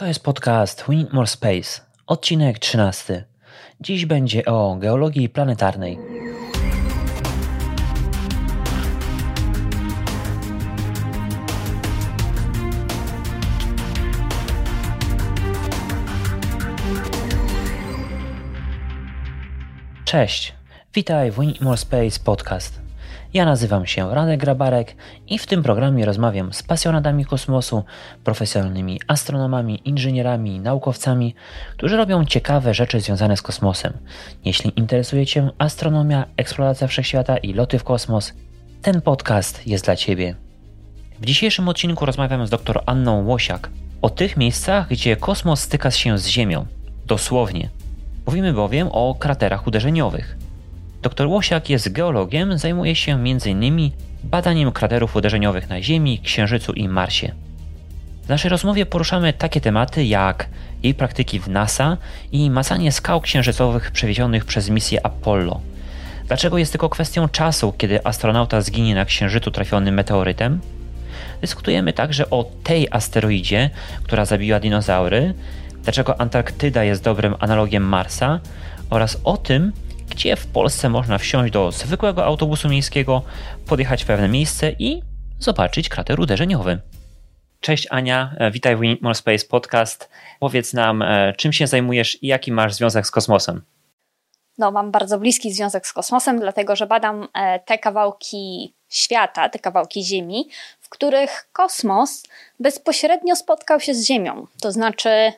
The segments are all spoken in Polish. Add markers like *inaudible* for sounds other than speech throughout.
To jest podcast We Need More Space, odcinek 13. Dziś będzie o geologii planetarnej. Cześć, witaj w We Need More Space podcast. Ja nazywam się Radek Grabarek i w tym programie rozmawiam z pasjonatami kosmosu, profesjonalnymi astronomami, inżynierami, naukowcami, którzy robią ciekawe rzeczy związane z kosmosem. Jeśli interesuje Cię astronomia, eksploracja wszechświata i loty w kosmos, ten podcast jest dla Ciebie. W dzisiejszym odcinku rozmawiam z dr Anną Łosiak o tych miejscach, gdzie kosmos styka się z Ziemią. Dosłownie. Mówimy bowiem o kraterach uderzeniowych. Dr Łosiak jest geologiem, zajmuje się m.in. badaniem kraterów uderzeniowych na Ziemi, Księżycu i Marsie. W naszej rozmowie poruszamy takie tematy jak jej praktyki w NASA i macanie skał księżycowych przewiezionych przez misję Apollo. Dlaczego jest tylko kwestią czasu, kiedy astronauta zginie na Księżycu trafionym meteorytem? Dyskutujemy także o tej asteroidzie, która zabiła dinozaury, dlaczego Antarktyda jest dobrym analogiem Marsa oraz o tym, gdzie w Polsce można wsiąść do zwykłego autobusu miejskiego, podjechać w pewne miejsce i zobaczyć krater uderzeniowy. Cześć Ania, e, witaj w More Space Podcast. Powiedz nam, e, czym się zajmujesz i jaki masz związek z kosmosem? No, mam bardzo bliski związek z kosmosem, dlatego że badam e, te kawałki świata, te kawałki Ziemi, w których kosmos bezpośrednio spotkał się z Ziemią. To znaczy,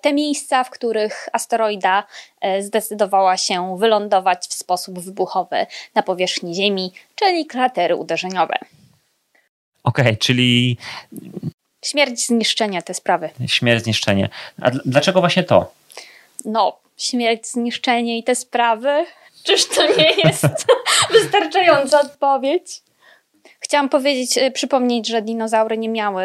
te miejsca, w których asteroida e, zdecydowała się wylądować w sposób wybuchowy na powierzchni Ziemi, czyli kratery uderzeniowe. Okej, okay, czyli. Śmierć, zniszczenie, te sprawy. Śmierć, zniszczenie. A dlaczego właśnie to? No, śmierć, zniszczenie i te sprawy. Czyż to nie jest *laughs* wystarczająca odpowiedź? Chciałam powiedzieć, e, przypomnieć, że dinozaury nie miały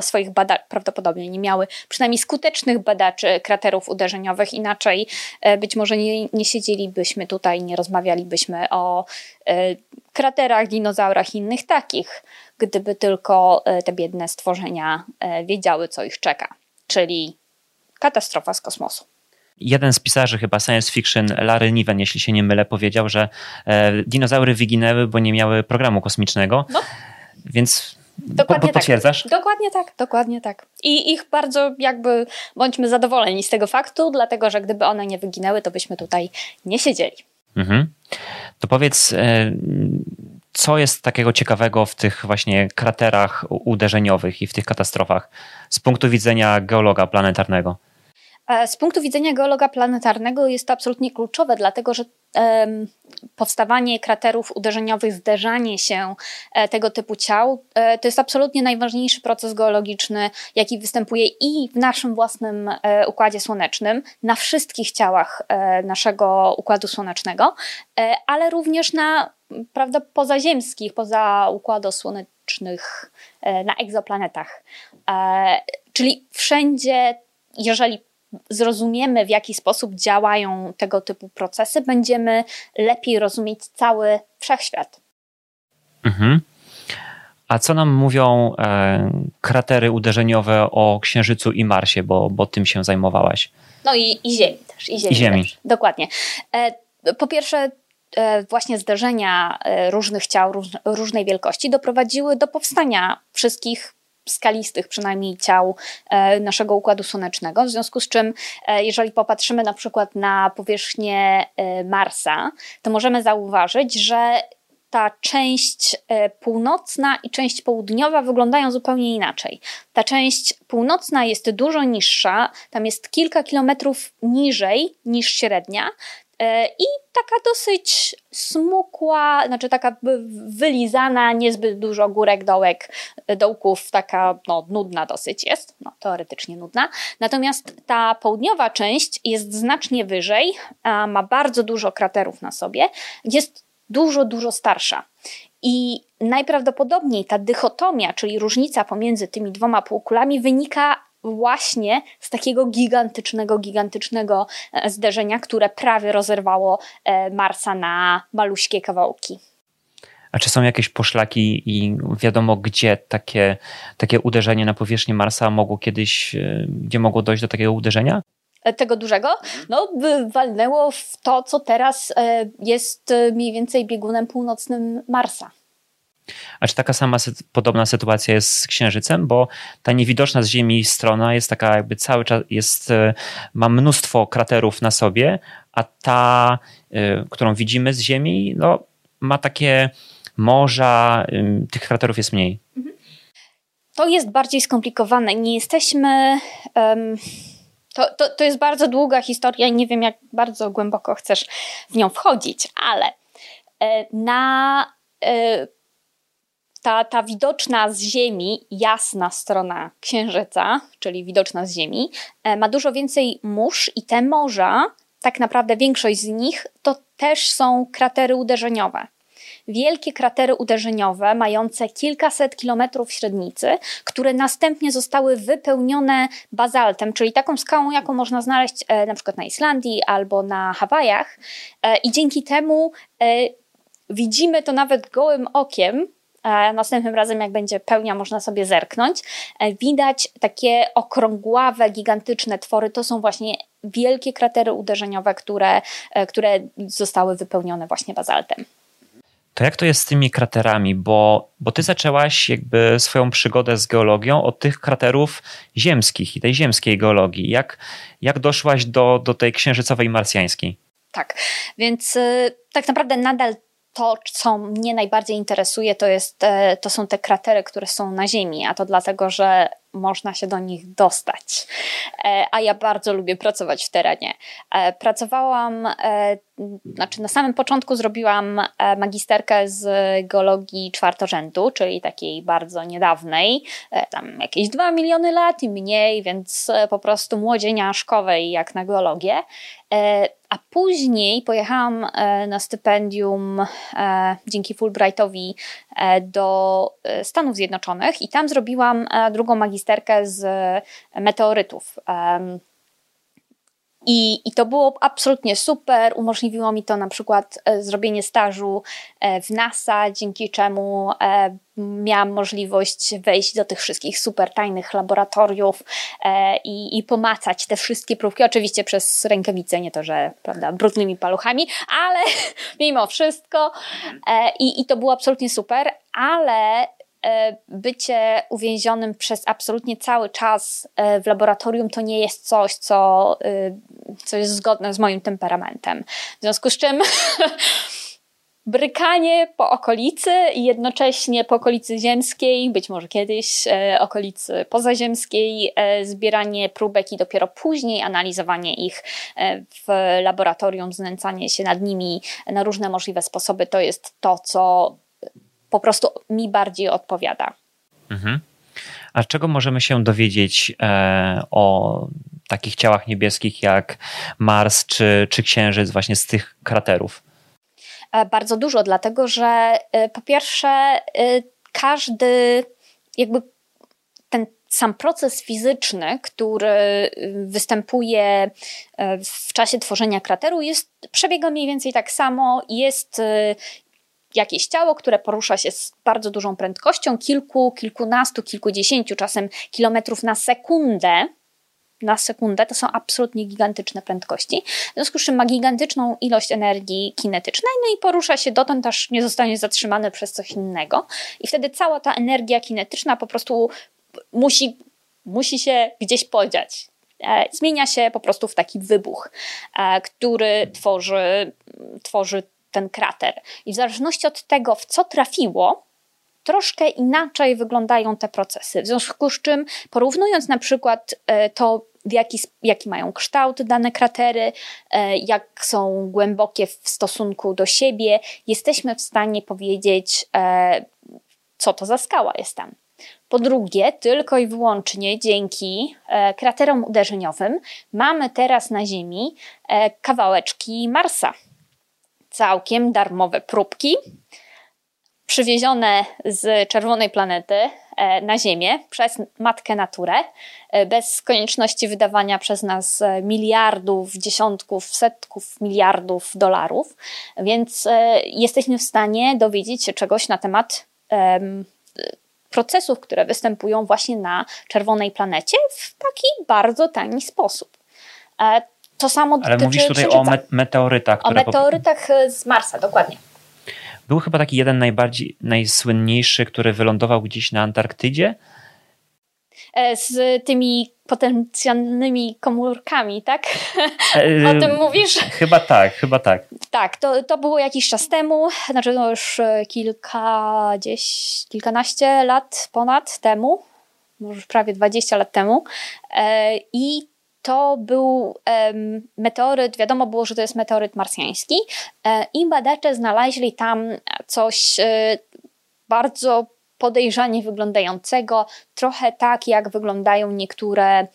swoich badaczy, prawdopodobnie nie miały przynajmniej skutecznych badaczy kraterów uderzeniowych, inaczej e, być może nie, nie siedzielibyśmy tutaj, nie rozmawialibyśmy o e, kraterach, dinozaurach i innych takich, gdyby tylko e, te biedne stworzenia wiedziały, co ich czeka, czyli katastrofa z kosmosu jeden z pisarzy chyba science fiction, Larry Niven, jeśli się nie mylę, powiedział, że dinozaury wyginęły, bo nie miały programu kosmicznego. No. Więc Dokładnie po, potwierdzasz? Tak. Dokładnie tak, dokładnie tak. I ich bardzo jakby bądźmy zadowoleni z tego faktu, dlatego że gdyby one nie wyginęły, to byśmy tutaj nie siedzieli. Mhm. To powiedz, e, co jest takiego ciekawego w tych właśnie kraterach uderzeniowych i w tych katastrofach z punktu widzenia geologa planetarnego? E, z punktu widzenia geologa planetarnego jest to absolutnie kluczowe, dlatego że powstawanie kraterów uderzeniowych, zderzanie się e, tego typu ciał, e, to jest absolutnie najważniejszy proces geologiczny, jaki występuje i w naszym własnym układzie słonecznym, na wszystkich ciałach naszego układu słonecznego, ale również na prawda, pozaziemskich, poza układosłonecznych, na egzoplanetach. Czyli wszędzie, jeżeli zrozumiemy, w jaki sposób działają tego typu procesy, będziemy lepiej rozumieć cały wszechświat. Mhm. A co nam mówią e, kratery uderzeniowe o Księżycu i Marsie, bo, bo tym się zajmowałaś? No i, i Ziemi też. I Ziemi. I ziemi. Też. Dokładnie. E, po pierwsze, e, właśnie zderzenia e, różnych ciał róż, różnej wielkości doprowadziły do powstania wszystkich skalistych przynajmniej ciał e, naszego Układu Słonecznego, w związku z czym e, jeżeli popatrzymy na przykład na powierzchnię e, Marsa, to możemy zauważyć, że ta część północna i część południowa wyglądają zupełnie inaczej. Ta część północna jest dużo niższa, tam jest kilka kilometrów niżej niż średnia, I taka dosyć smukła, znaczy taka wylizana, niezbyt dużo górek, dołek, dołków, taka no, nudna dosyć jest, no, teoretycznie nudna. Natomiast ta południowa część jest znacznie wyżej, ma bardzo dużo kraterów na sobie, jest dużo, dużo starsza. I najprawdopodobniej ta dychotomia, czyli różnica pomiędzy tymi dwoma półkulami, wynika właśnie z takiego gigantycznego, gigantycznego e, zderzenia, które prawie rozerwało e, Marsa na maluśkie kawałki. A czy są jakieś poszlaki i wiadomo, gdzie takie, takie uderzenie na powierzchnię Marsa mogło kiedyś, e, gdzie mogło dojść do takiego uderzenia? Tego dużego, no walnęło w to, co teraz jest mniej więcej biegunem północnym Marsa. A czy taka sama podobna sytuacja jest z Księżycem? Bo ta niewidoczna z Ziemi strona jest taka jakby cały czas, jest, ma mnóstwo kraterów na sobie, a ta, którą widzimy z Ziemi, no, ma takie morza, tych kraterów jest mniej. Mhm. To jest bardziej skomplikowane. Nie jesteśmy. Um, to, to, to jest bardzo długa historia i nie wiem, jak bardzo głęboko chcesz w nią wchodzić, ale e, na e, ta, ta widoczna z Ziemi, jasna strona Księżyca, czyli widoczna z Ziemi, e, ma dużo więcej mórz i te morza, tak naprawdę większość z nich, to też są kratery uderzeniowe wielkie kratery uderzeniowe mające kilkaset kilometrów średnicy, które następnie zostały wypełnione bazaltem, czyli taką skałą, jaką można znaleźć e, na przykład na Islandii albo na Hawajach. E, I dzięki temu e, widzimy to nawet gołym okiem, Następnym razem, jak będzie pełnia, można sobie zerknąć. Widać takie okrągławe, gigantyczne twory. To są właśnie wielkie kratery uderzeniowe, które, które zostały wypełnione właśnie bazaltem. To jak to jest z tymi kraterami? Bo, bo ty zaczęłaś jakby swoją przygodę z geologią od tych kraterów ziemskich i tej ziemskiej geologii. Jak, jak doszłaś do, do tej księżycowej marsjańskiej? Tak, więc y, tak naprawdę nadal to, co mnie najbardziej interesuje, to, jest, e, to są te kratery, które są na Ziemi, a to dlatego, że można się do nich dostać. E, a ja bardzo lubię pracować w terenie. E, pracowałam, znaczy na samym początku zrobiłam magisterkę z geologii czwartorzędu, czyli takiej bardzo niedawnej, tam jakieś dwa miliony lat i mniej, więc po prostu młodzieniaszkowej jak na geologię. A później pojechałam e, na stypendium e, dzięki Fulbrightowi e, do Stanów Zjednoczonych i tam zrobiłam drugą magisterkę z meteorytów. I, I to było absolutnie super. Umożliwiło mi to na przykład e, zrobienie stażu e, w NASA, dzięki czemu e, miałam możliwość wejść do tych wszystkich super tajnych laboratoriów i, i pomacać te wszystkie próbki. Oczywiście przez rękawice, nie to, że prawda, brudnymi paluchami, ale *laughs* mimo wszystko. I, I to było absolutnie super, ale bycie uwięzionym przez absolutnie cały czas e, w laboratorium to nie jest coś, co, e, co jest zgodne z moim temperamentem. W związku z czym *laughs* brykanie po okolicy i jednocześnie po okolicy ziemskiej, być może kiedyś okolicy pozaziemskiej, zbieranie próbek i dopiero później analizowanie ich w laboratorium, znęcanie się nad nimi na różne możliwe sposoby, to jest to, co po prostu mi bardziej odpowiada. Mhm. A czego możemy się dowiedzieć e, o takich ciałach niebieskich jak Mars czy, czy Księżyc, właśnie z tych kraterów? E, bardzo dużo, dlatego że e, po pierwsze, e, każdy jakby ten sam proces fizyczny, który występuje w czasie tworzenia krateru, jest, przebiega mniej więcej tak samo. Jest jakieś ciało, które porusza się z bardzo dużą prędkością, kilku, kilkunastu, kilkudziesięciu czasem kilometrów na sekundę, na sekundę, to są absolutnie gigantyczne prędkości. W związku z czym ma gigantyczną ilość energii kinetycznej, no i porusza się dotąd, aż nie zostanie zatrzymane przez coś innego. I wtedy cała ta energia kinetyczna po prostu musi, musi się gdzieś podziać. E, zmienia się po prostu w taki wybuch, e, który tworzy, tworzy ten krater. I w zależności od tego, w co trafiło, troszkę inaczej wyglądają te procesy. W związku z czym, porównując na przykład e, to, jaki, jaki mają kształt dane kratery, e, jak są głębokie w stosunku do siebie, jesteśmy w stanie powiedzieć, e, co to za skała jest tam. Po drugie, tylko i wyłącznie dzięki kraterom uderzeniowym mamy teraz na Ziemi kawałeczki Marsa całkiem darmowe próbki. przywiezione z czerwonej planety e, na Ziemię przez matkę naturę, e, bez konieczności wydawania przez nas e, miliardów, dziesiątków, setków miliardów dolarów, więc jesteśmy w stanie dowiedzieć się czegoś na temat procesów, które występują właśnie na czerwonej planecie w taki bardzo tani sposób. To samo Ale mówisz tutaj o meteorytach. O meteorytach z Marsa, dokładnie. Był chyba taki jeden najbardziej, najsłynniejszy, który wylądował gdzieś na Antarktydzie. E, z tymi potencjalnymi komórkami, tak? E, *laughs* o tym mówisz? Chyba tak, chyba tak. Tak, to, to było jakiś czas temu, znaczy no już e, kilka, gdzieś kilkanaście lat ponad temu, może prawie 20 lat temu. I to był meteoryt, wiadomo było, że to jest meteoryt marsjański e, i badacze znaleźli tam coś e, bardzo podejrzanie wyglądającego, trochę tak jak wyglądają niektóre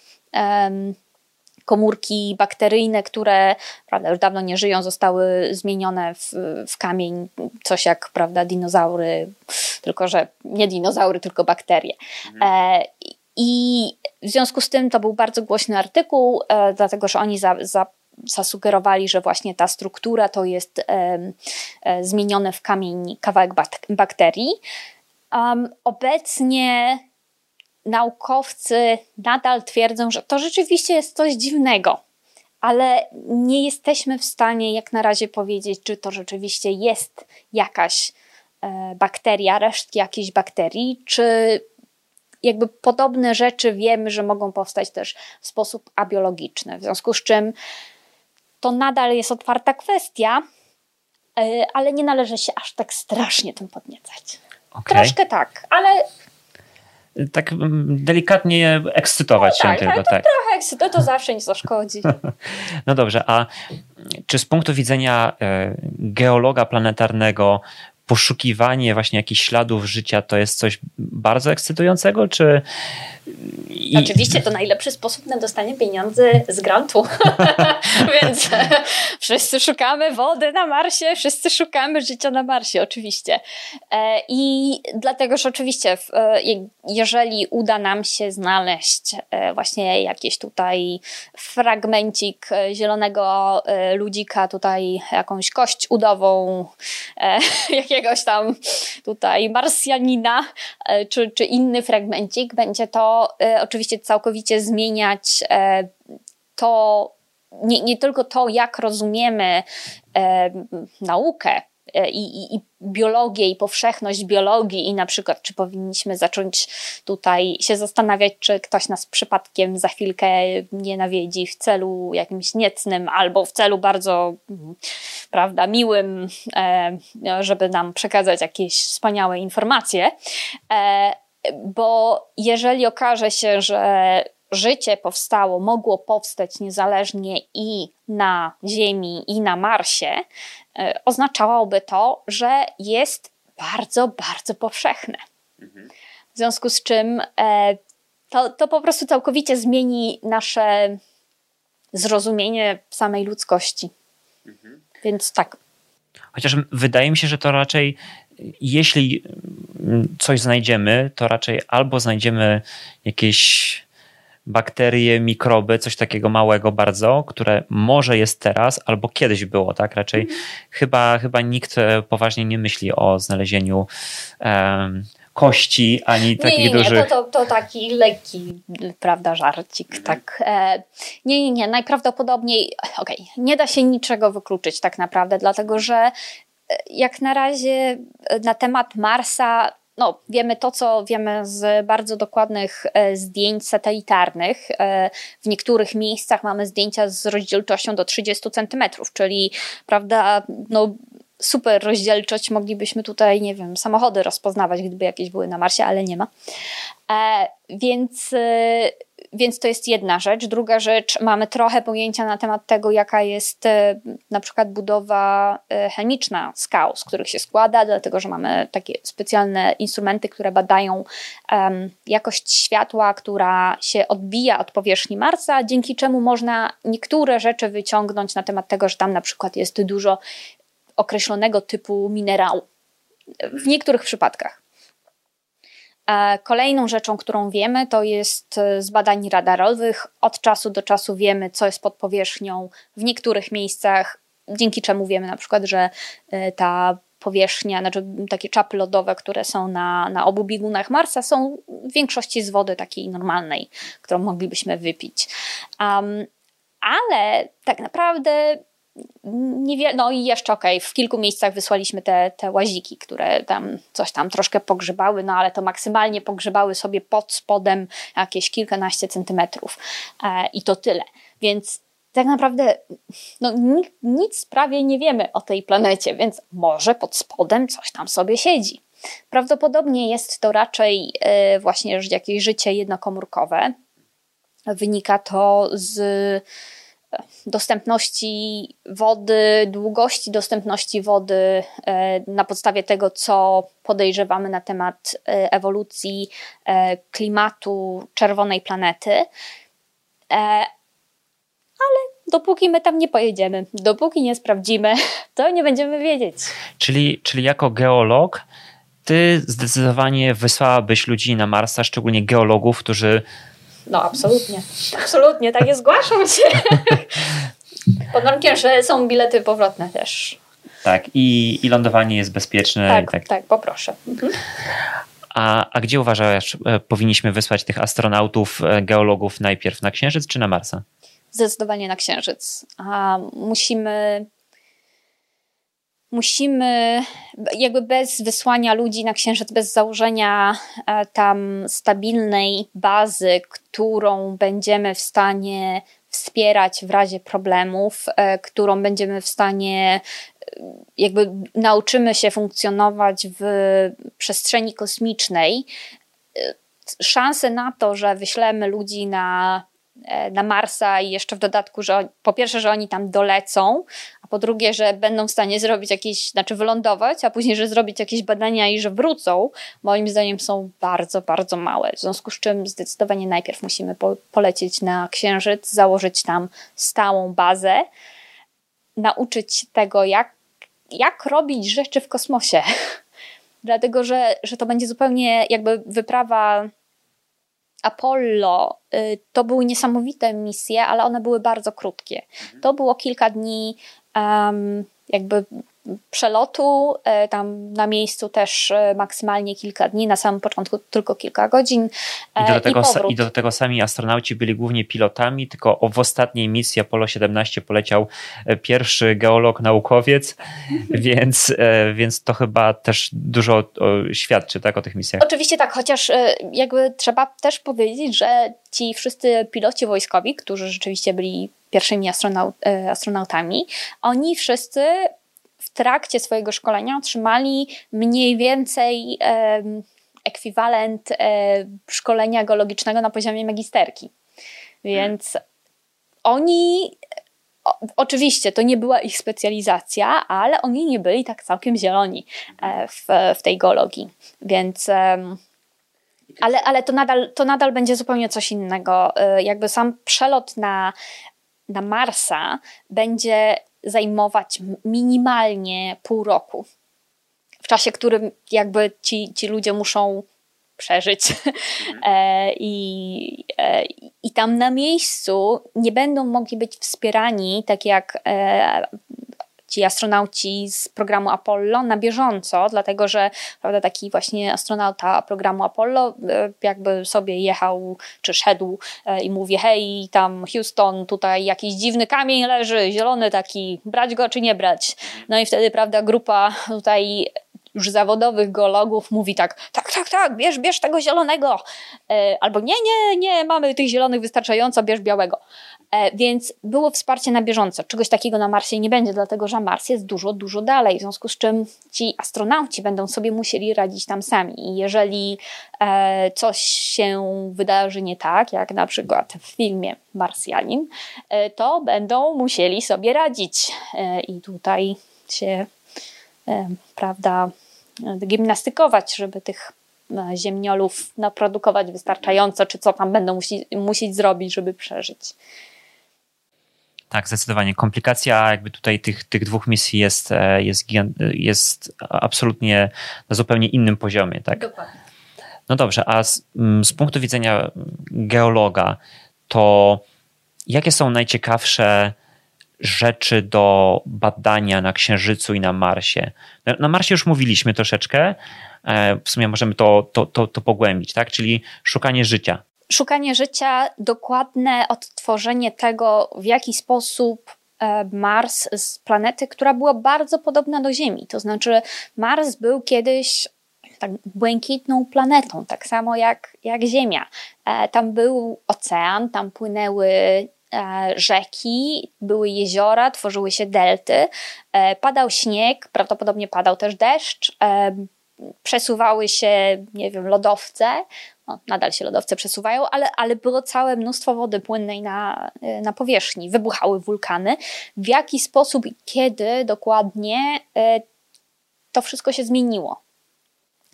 komórki bakteryjne, które prawda, już dawno nie żyją, zostały zmienione w, w kamień, coś jak prawda, dinozaury, tylko że nie dinozaury, tylko bakterie. Mhm. E, I w związku z tym to był bardzo głośny artykuł, e, dlatego że oni za, za zasugerowali, że właśnie ta struktura to jest e, e, zmienione w kamień kawałek bakterii. Um, obecnie naukowcy nadal twierdzą, że to rzeczywiście jest coś dziwnego, ale nie jesteśmy w stanie jak na razie powiedzieć, czy to rzeczywiście jest jakaś e, bakteria, resztki jakiejś bakterii, czy jakby podobne rzeczy wiemy, że mogą powstać też w sposób abiologiczny. W związku z czym to nadal jest otwarta kwestia, e, ale nie należy się aż tak strasznie tym podniecać. Okay. Troszkę tak, ale tak mm, delikatnie ekscytować no, się tak, tylko. Ale to tak, trochę ekscytować to zawsze nie zaszkodzi. *laughs* no dobrze, a czy z punktu widzenia e, geologa planetarnego poszukiwanie właśnie jakichś śladów życia to jest coś bardzo ekscytującego, czy... I... Oczywiście to najlepszy sposób na dostanie pieniędzy z grantu. *laughs* Więc wszyscy szukamy wody na Marsie, wszyscy szukamy życia na Marsie, oczywiście. E, I dlatego, że oczywiście, e, jeżeli uda nam się znaleźć e, właśnie jakiś tutaj fragmencik zielonego ludzika, tutaj jakąś kość udową, *laughs* jakiegoś jakiegoś tam tutaj Marsjanina e, czy, czy inny fragmencik, będzie to e, oczywiście całkowicie zmieniać e, to, nie, nie tylko to, jak rozumiemy naukę, E, i, i, biologię i powszechność biologii i na przykład czy powinniśmy zacząć tutaj się zastanawiać, czy ktoś nas przypadkiem za chwilkę nie nawiedzi w celu jakimś niecnym albo w celu bardzo prawda, miłym, e, żeby nam przekazać jakieś wspaniałe informacje. E, bo jeżeli okaże się, że życie powstało, mogło powstać niezależnie i na Ziemi, i na Marsie, oznaczałoby to, że jest bardzo, bardzo powszechne. W związku z czym e, to, to po prostu całkowicie zmieni nasze zrozumienie samej ludzkości. Więc tak. Chociaż wydaje mi się, że to raczej, jeśli coś znajdziemy, to raczej albo znajdziemy jakieś bakterie, mikroby, coś takiego małego bardzo, które może jest teraz albo kiedyś było, tak? Raczej mm. chyba, chyba nikt e, poważnie nie myśli o znalezieniu um, kości, ani takich nie, nie, dużych... Nie, to, to, to taki lekki, prawda, żarcik, mhm. tak. E, nie, nie, nie, najprawdopodobniej, okej, okay, nie da się niczego wykluczyć tak naprawdę, dlatego że e, jak na razie na temat Marsa no, wiemy to, co wiemy z bardzo dokładnych e, zdjęć satelitarnych. E, w niektórych miejscach mamy zdjęcia z rozdzielczością do 30 cm, czyli prawda, no, super rozdzielczość. Moglibyśmy tutaj, nie wiem, samochody rozpoznawać, gdyby jakieś były na Marsie, ale nie ma. E, więc więc to jest jedna rzecz. Druga rzecz, mamy trochę pojęcia na temat tego, jaka jest e, na przykład budowa e, chemiczna skał, z których się składa, dlatego że mamy takie specjalne instrumenty, które badają um, jakość światła, która się odbija od powierzchni Marsa, dzięki czemu można niektóre rzeczy wyciągnąć na temat tego, że tam na przykład jest dużo określonego typu minerału. w niektórych przypadkach. Kolejną rzeczą, którą wiemy, to jest z badań radarowych. Od czasu do czasu wiemy, co jest pod powierzchnią w niektórych miejscach, dzięki czemu wiemy na przykład, że ta powierzchnia, znaczy takie czapy lodowe, które są na, na obu biegunach Marsa, są w większości z wody takiej normalnej, którą moglibyśmy wypić. Um, ale tak naprawdę niewiele, no i jeszcze okej, okay, w kilku miejscach wysłaliśmy te, te łaziki, które tam coś tam troszkę pogrzebały, no ale to maksymalnie pogrzebały sobie pod spodem jakieś kilkanaście centymetrów e, i to tyle. Więc tak naprawdę no, nic, nic prawie nie wiemy o tej planecie, więc może pod spodem coś tam sobie siedzi. Prawdopodobnie jest to raczej e, właśnie jakieś życie jednokomórkowe. Wynika to z dostępności wody, długości dostępności wody e, na podstawie tego, co podejrzewamy na temat ewolucji klimatu czerwonej planety ale dopóki my tam nie pojedziemy, dopóki nie sprawdzimy, *laughs* to nie będziemy wiedzieć. Czyli, czyli jako geolog, ty zdecydowanie wysłałabyś ludzi na Marsa, szczególnie geologów, którzy. No, absolutnie. Absolutnie, tak jest, zgłaszam się. *laughs* Pod warunkiem, że są bilety powrotne też. Tak, i, i lądowanie jest bezpieczne. Tak, tak. tak, poproszę. Mhm. A, a gdzie uważasz, e, powinniśmy wysłać tych astronautów, e, geologów najpierw na Księżyc czy na Marsa? zdecydowanie na Księżyc. A musimy musimy, jakby bez wysłania ludzi na Księżyc, bez założenia e, tam stabilnej bazy, którą będziemy w stanie wspierać w razie problemów, e, którą będziemy w stanie, e, jakby nauczymy się funkcjonować w przestrzeni kosmicznej. Szanse na to, że wyślemy ludzi na na Marsa i jeszcze w dodatku, że po pierwsze, że oni tam dolecą, a po drugie, że będą w stanie zrobić jakieś, znaczy wylądować, a później, że zrobić jakieś badania i że wrócą, moim zdaniem są bardzo, bardzo małe. W związku z czym zdecydowanie najpierw musimy po, polecieć na Księżyc, założyć tam stałą bazę, nauczyć tego, jak, jak robić rzeczy w kosmosie. *laughs* Dlatego, że, że to będzie zupełnie jakby wyprawa Apollo y, to były niesamowite misje, ale one były bardzo krótkie. Mhm. To było kilka dni jakby przelotu, e, tam na miejscu też e, maksymalnie kilka dni, na samym początku tylko kilka godzin. I do, e, tego, i, i do tego sami astronauci byli głównie pilotami, tylko w ostatniej misji Apollo 17 poleciał pierwszy geolog, naukowiec, *laughs* więc, więc to chyba też dużo świadczy tak, o tych misjach. Oczywiście tak, chociaż jakby trzeba też powiedzieć, że ci wszyscy piloci wojskowi, którzy rzeczywiście byli pierwszymi astronaut, astronautami, oni wszyscy trakcie swojego szkolenia otrzymali mniej więcej e, ekwiwalent e, szkolenia geologicznego na poziomie magisterki. Więc hmm. oni o, oczywiście to nie była ich specjalizacja, ale oni nie byli tak całkiem zieloni e, w, w tej geologii. Więc ale, ale to, nadal, to nadal będzie zupełnie coś innego. E, jakby sam przelot na, na Marsa będzie zajmować minimalnie pół roku. W czasie, którym jakby ci, ci ludzie muszą przeżyć. *laughs* Mhm. E, I, e, I tam na miejscu nie będą mogli być wspierani, tak jak e, ci astronauci z programu Apollo na bieżąco, dlatego że prawda, taki właśnie astronauta programu Apollo e, jakby sobie jechał czy szedł e, i mówi hej tam Houston, tutaj jakiś dziwny kamień leży, zielony taki, brać go czy nie brać? No i wtedy prawda grupa tutaj już zawodowych geologów mówi tak, tak, tak, tak, bierz, bierz tego zielonego. E, albo nie, nie, nie, mamy tych zielonych wystarczająco, bierz białego. E, więc było wsparcie na bieżąco. Czegoś takiego na Marsie nie będzie, dlatego że Mars jest dużo, dużo dalej, w związku z czym ci astronauci będą sobie musieli radzić tam sami. I jeżeli e, coś się wydarzy nie tak, jak na przykład w filmie Marsjanin, to będą musieli sobie radzić. I tutaj się, prawda, gimnastykować, żeby tych e, ziemniolów naprodukować wystarczająco, czy co tam będą musi, musieć zrobić, żeby przeżyć. Tak, zdecydowanie. Komplikacja jakby tutaj tych, tych dwóch misji jest, e, jest, jest absolutnie na zupełnie innym poziomie. Tak? Dokładnie. No dobrze, a z, mm, z punktu widzenia geologa, to jakie są najciekawsze rzeczy do badania na Księżycu i na Marsie? Na Marsie już mówiliśmy troszeczkę, e, w sumie możemy to, to, to, to pogłębić, tak? czyli szukanie życia szukanie życia, dokładne odtworzenie tego, w jaki sposób e, Mars z planety, która była bardzo podobna do Ziemi. To znaczy, Mars był kiedyś tak błękitną planetą, tak samo jak, jak Ziemia. E, tam był ocean, tam płynęły e, rzeki, były jeziora, tworzyły się delty, padał śnieg, prawdopodobnie padał też deszcz, przesuwały się, nie wiem, lodowce, no, nadal się lodowce przesuwają, ale, ale było całe mnóstwo wody płynnej na, na powierzchni, wybuchały wulkany. W jaki sposób i kiedy dokładnie e, to wszystko się zmieniło?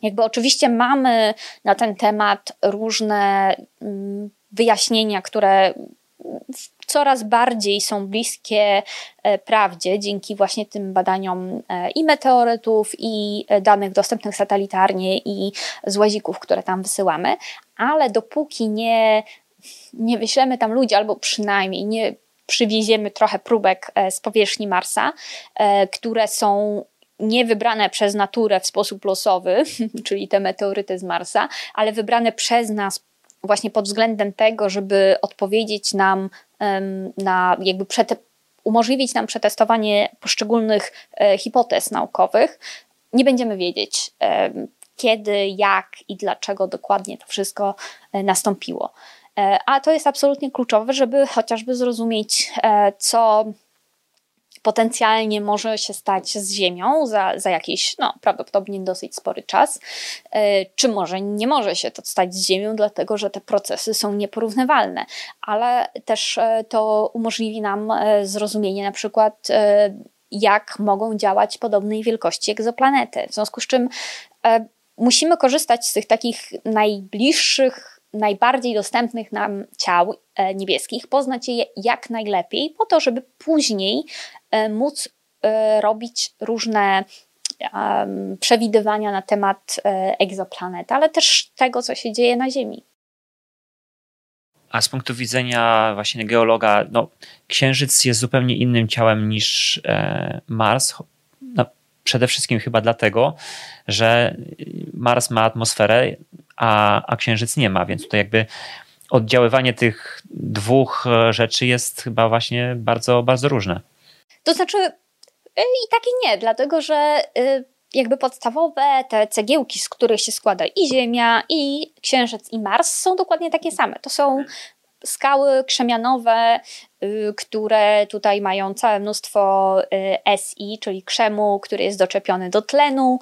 Jakby oczywiście mamy na ten temat różne mm, wyjaśnienia, które coraz bardziej są bliskie e, prawdzie dzięki właśnie tym badaniom e, i meteorytów, i e, danych dostępnych satelitarnie, i z łazików, które tam wysyłamy, ale dopóki nie, nie wyślemy tam ludzi, albo przynajmniej nie przywieziemy trochę próbek z powierzchni Marsa, które są nie wybrane przez naturę w sposób losowy, *laughs* czyli te meteoryty z Marsa, ale wybrane przez nas właśnie pod względem tego, żeby odpowiedzieć nam na jakby umożliwić nam przetestowanie poszczególnych e, hipotez naukowych, nie będziemy wiedzieć, kiedy, jak i dlaczego dokładnie to wszystko e, nastąpiło. E, a to jest absolutnie kluczowe, żeby chociażby zrozumieć, co potencjalnie może się stać z Ziemią za, za jakiś, no prawdopodobnie dosyć spory czas, e, czy może nie może się to stać z Ziemią, dlatego że te procesy są nieporównywalne, ale też e, to umożliwi nam e, zrozumienie na przykład jak mogą działać podobnej wielkości egzoplanety. W związku z czym musimy korzystać z tych takich najbliższych najbardziej dostępnych nam ciał niebieskich, poznać je jak najlepiej, po to, żeby później e, móc e, robić różne przewidywania na temat egzoplanet, ale też tego, co się dzieje na Ziemi. A z punktu widzenia właśnie geologa, no, Księżyc jest zupełnie innym ciałem niż Mars. No, przede wszystkim chyba dlatego, że Mars ma atmosferę, a, a Księżyc nie ma, więc tutaj jakby oddziaływanie tych dwóch e, rzeczy jest chyba właśnie bardzo, bardzo różne. To znaczy e, i tak i nie, dlatego że e, jakby podstawowe te cegiełki, z których się składa i Ziemia, i Księżyc, i Mars są dokładnie takie same. To są skały krzemianowe, y, które tutaj mają całe mnóstwo y, SI, czyli krzemu, który jest doczepiony do tlenu,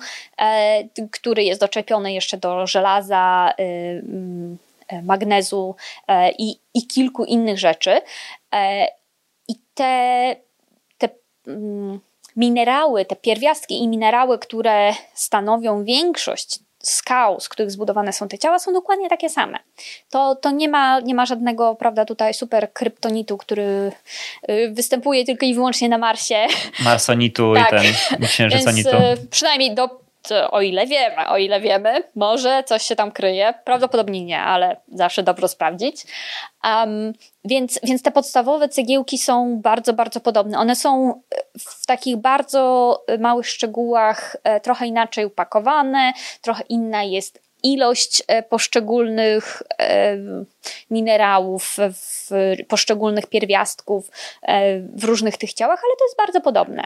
który jest doczepiony jeszcze do żelaza, y, magnezu e, i, i kilku innych rzeczy. I te, te mm, minerały, te pierwiastki i minerały, które stanowią większość skał, z których zbudowane są te ciała, są dokładnie takie same. To, to nie, ma, nie ma żadnego, prawda, tutaj super kryptonitu, który y, występuje tylko i wyłącznie na Marsie. Marsonitu tak. i ten księżyconitu. Więc, y, przynajmniej do o ile wiemy, o ile wiemy, może coś się tam kryje. Prawdopodobnie nie, ale zawsze dobrze sprawdzić. Um, więc, więc te podstawowe cegiełki są bardzo, bardzo podobne. One są w takich bardzo małych szczegółach e, trochę inaczej upakowane, trochę inna jest ilość e, poszczególnych e, minerałów, poszczególnych pierwiastków w różnych tych ciałach, ale to jest bardzo podobne.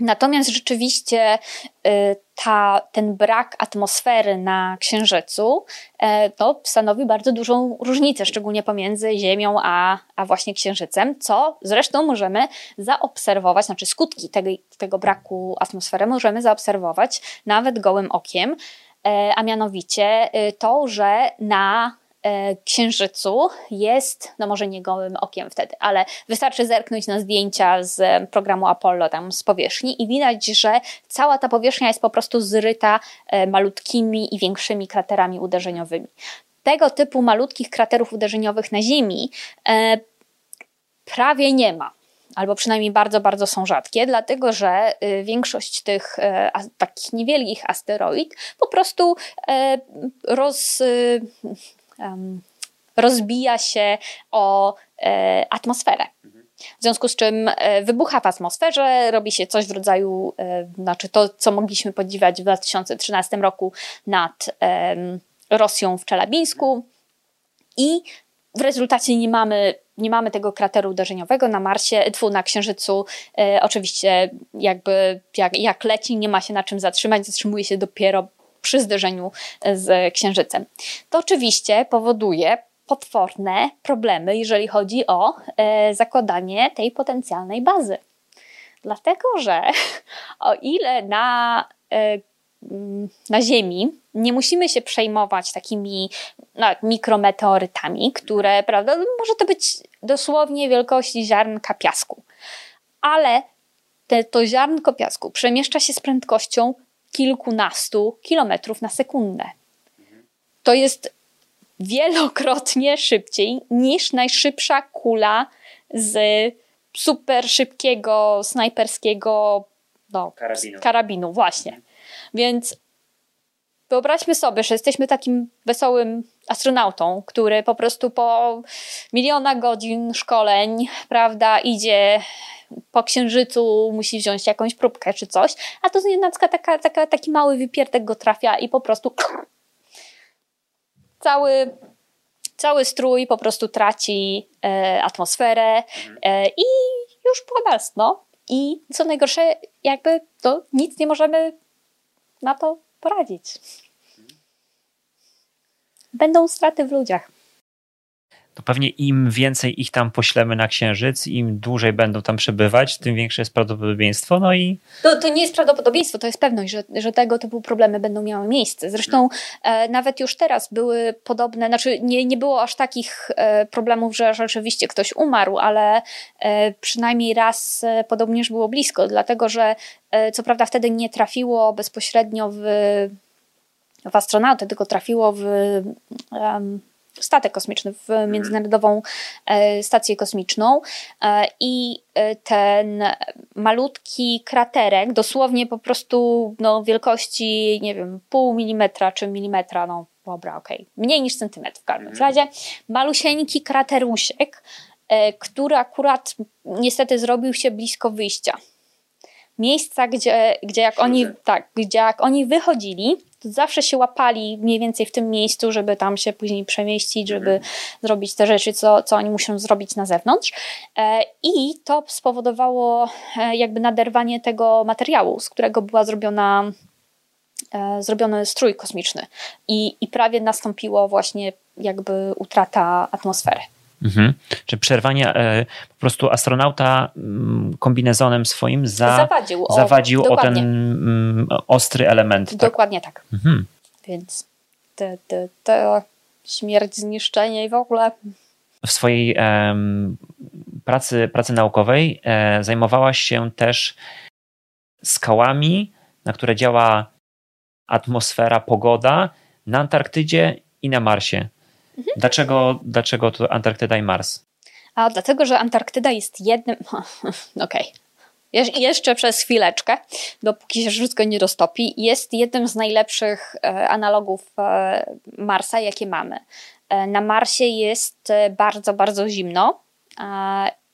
Natomiast rzeczywiście y, ta, ten brak atmosfery na Księżycu to stanowi bardzo dużą różnicę, szczególnie pomiędzy Ziemią a, a właśnie Księżycem, co zresztą możemy zaobserwować, znaczy skutki tego, tego braku atmosfery możemy zaobserwować nawet gołym okiem, e, a mianowicie y, to, że na E, księżycu jest, no może nie gołym okiem wtedy, ale wystarczy zerknąć na zdjęcia z programu Apollo tam z powierzchni i widać, że cała ta powierzchnia jest po prostu zryta e, malutkimi i większymi kraterami uderzeniowymi. Tego typu malutkich kraterów uderzeniowych na Ziemi e, prawie nie ma. albo przynajmniej bardzo, bardzo są rzadkie, dlatego że większość tych takich niewielkich asteroid po prostu roz, rozbija się o atmosferę. W związku z czym e, wybucha w atmosferze, robi się coś w rodzaju, e, znaczy to, co mogliśmy podziwiać w 2013 roku nad Rosją w Czelabińsku i w rezultacie nie mamy, nie mamy tego krateru uderzeniowego na Marsie, tfu, na Księżycu. E, oczywiście jakby jak, jak leci, nie ma się na czym zatrzymać, zatrzymuje się dopiero przy zderzeniu z Księżycem. To oczywiście powoduje potworne problemy, jeżeli chodzi o e, zakładanie tej potencjalnej bazy. Dlatego, że *laughs* o ile na, e, na Ziemi nie musimy się przejmować takimi no, mikrometeorytami, które, prawda, może to być dosłownie wielkości ziarnka piasku, ale te, to ziarnko piasku przemieszcza się z prędkością kilkunastu kilometrów na sekundę. To jest wielokrotnie szybciej niż najszybsza kula z super szybkiego snajperskiego no, karabinu. karabinu. Właśnie. Więc wyobraźmy sobie, że jesteśmy takim wesołym astronautą, który po prostu po miliona godzin szkoleń, prawda, idzie po księżycu, musi wziąć jakąś próbkę czy coś, a to z taka, taka, taki mały wypiertek go trafia i po prostu *clears throat* cały, cały strój po prostu traci e, atmosferę mhm. e, i już po nas, no. I co najgorsze, jakby to nic nie możemy na to poradzić. Będą straty w ludziach to pewnie im więcej ich tam poślemy na Księżyc, im dłużej będą tam przebywać, tym większe jest prawdopodobieństwo. No i... to, to nie jest prawdopodobieństwo, to jest pewność, że, że tego typu problemy będą miały miejsce. Zresztą e, nawet już teraz były podobne, znaczy nie, nie było aż takich e, problemów, że rzeczywiście ktoś umarł, ale e, przynajmniej raz e, podobnież było blisko, dlatego że e, co prawda wtedy nie trafiło bezpośrednio w w astronautę, tylko trafiło w um, statek kosmiczny, w mhm. Międzynarodową e, Stację Kosmiczną e, i e, ten malutki kraterek, dosłownie po prostu no, wielkości, nie wiem, pół milimetra czy milimetra, no dobra, okej, okay. mniej niż centymetr w każdym mhm. razie, malusieńki kraterusiek, który akurat niestety zrobił się blisko wyjścia. Miejsca, gdzie, gdzie jak oni, tak, gdzie jak oni wychodzili, zawsze się łapali mniej więcej w tym miejscu, żeby tam się później przemieścić, żeby mhm. zrobić te rzeczy, co, co oni muszą zrobić na zewnątrz. E, I to spowodowało e, jakby naderwanie tego materiału, z którego była zrobiona e, zrobiony strój kosmiczny i, i prawie nastąpiło właśnie jakby utrata atmosfery. Mhm. Czy przerwanie, e, po prostu astronauta m, kombinezonem swoim za, zawadził, o, zawadził o ten m, ostry element. Tak? Dokładnie tak. Mhm. Więc te, te, te śmierć, zniszczenie i w ogóle. W swojej e, pracy, pracy naukowej e, zajmowałaś się też skałami, na które działa atmosfera, pogoda na Antarktydzie i na Marsie. Mhm. Dlaczego, dlaczego to Antarktyda i Mars? A dlatego, że Antarktyda jest jednym. *laughs* Okej. Okay. jeszcze przez chwileczkę, dopóki się wszystko nie roztopi, jest jednym z najlepszych e, analogów e, Marsa, jakie mamy. E, na Marsie jest bardzo, bardzo zimno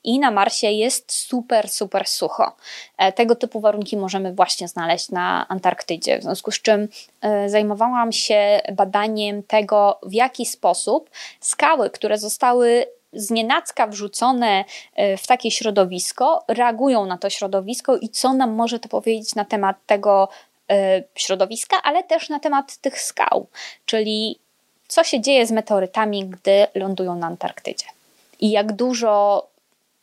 i na Marsie jest super, super sucho. E, tego typu warunki możemy właśnie znaleźć na Antarktydzie, w związku z czym e, zajmowałam się badaniem tego, w jaki sposób skały, które zostały znienacka wrzucone e, w takie środowisko, reagują na to środowisko i co nam może to powiedzieć na temat tego środowiska, ale też na temat tych skał, czyli co się dzieje z meteorytami, gdy lądują na Antarktydzie. I jak dużo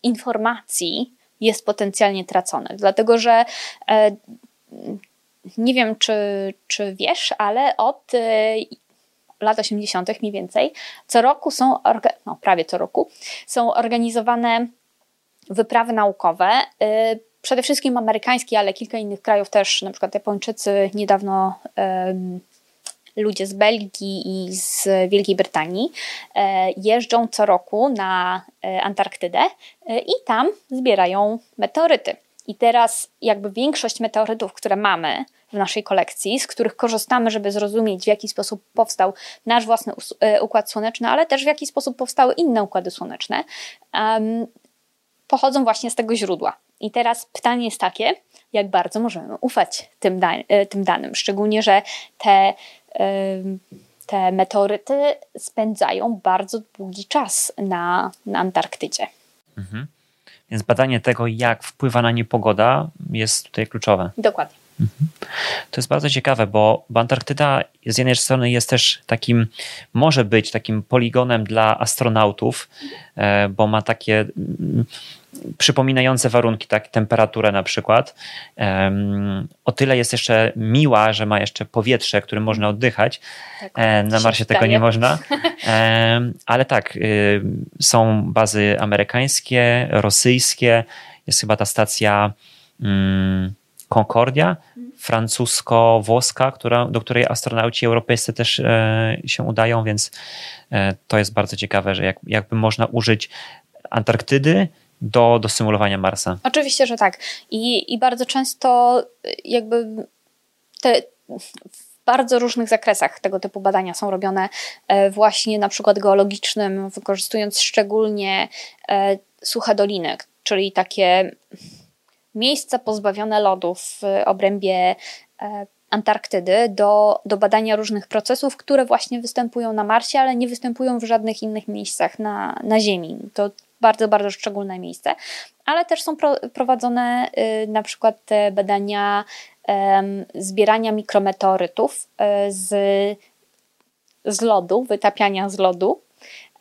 informacji jest potencjalnie tracone. Dlatego, że e, nie wiem, czy, czy wiesz, ale od e, lat 80. mniej więcej co roku są, no prawie co roku, są organizowane wyprawy naukowe. E, przede wszystkim amerykańskie, ale kilka innych krajów też, na przykład Japończycy niedawno ludzie z Belgii i z Wielkiej Brytanii jeżdżą co roku na Antarktydę i tam zbierają meteoryty. I teraz jakby większość meteorytów, które mamy w naszej kolekcji, z których korzystamy, żeby zrozumieć, w jaki sposób powstał nasz własny układ słoneczny, ale też w jaki sposób powstały inne układy słoneczne, um, pochodzą właśnie z tego źródła. I teraz pytanie jest takie, jak bardzo możemy ufać tym, da e, tym danym, szczególnie, że te, te meteoryty spędzają bardzo długi czas na, na Antarktydzie. Mhm. Więc badanie tego, jak wpływa na nie pogoda, jest tutaj kluczowe. Dokładnie. Mhm. To jest bardzo ciekawe, bo, Antarktyda z jednej strony jest też takim, może być takim poligonem dla astronautów, e, bo ma takie mm, przypominające warunki, tak, temperaturę na przykład. O tyle jest jeszcze miła, że ma jeszcze powietrze, którym można oddychać. Tak, e, na Marsie tego nie można. *laughs* Ale tak, y, są bazy amerykańskie, rosyjskie, jest chyba ta stacja mm, Concordia, francusko-włoska, która, do której astronauci europejscy też e, się udają, więc e, to jest bardzo ciekawe, że jak, jakby można użyć Antarktydy do, do symulowania Marsa. Oczywiście, że tak. I, i bardzo często jakby te w bardzo różnych zakresach tego typu badania są robione e, właśnie na przykład geologicznym, wykorzystując szczególnie suche doliny, czyli takie miejsca pozbawione lodu w obrębie e, Antarktydy do, do badania różnych procesów, które właśnie występują na Marsie, ale nie występują w żadnych innych miejscach na, na Ziemi. To bardzo, bardzo szczególne miejsce, ale też są pro, prowadzone y, na przykład te badania zbierania mikrometeorytów y, z, z lodu, wytapiania z lodu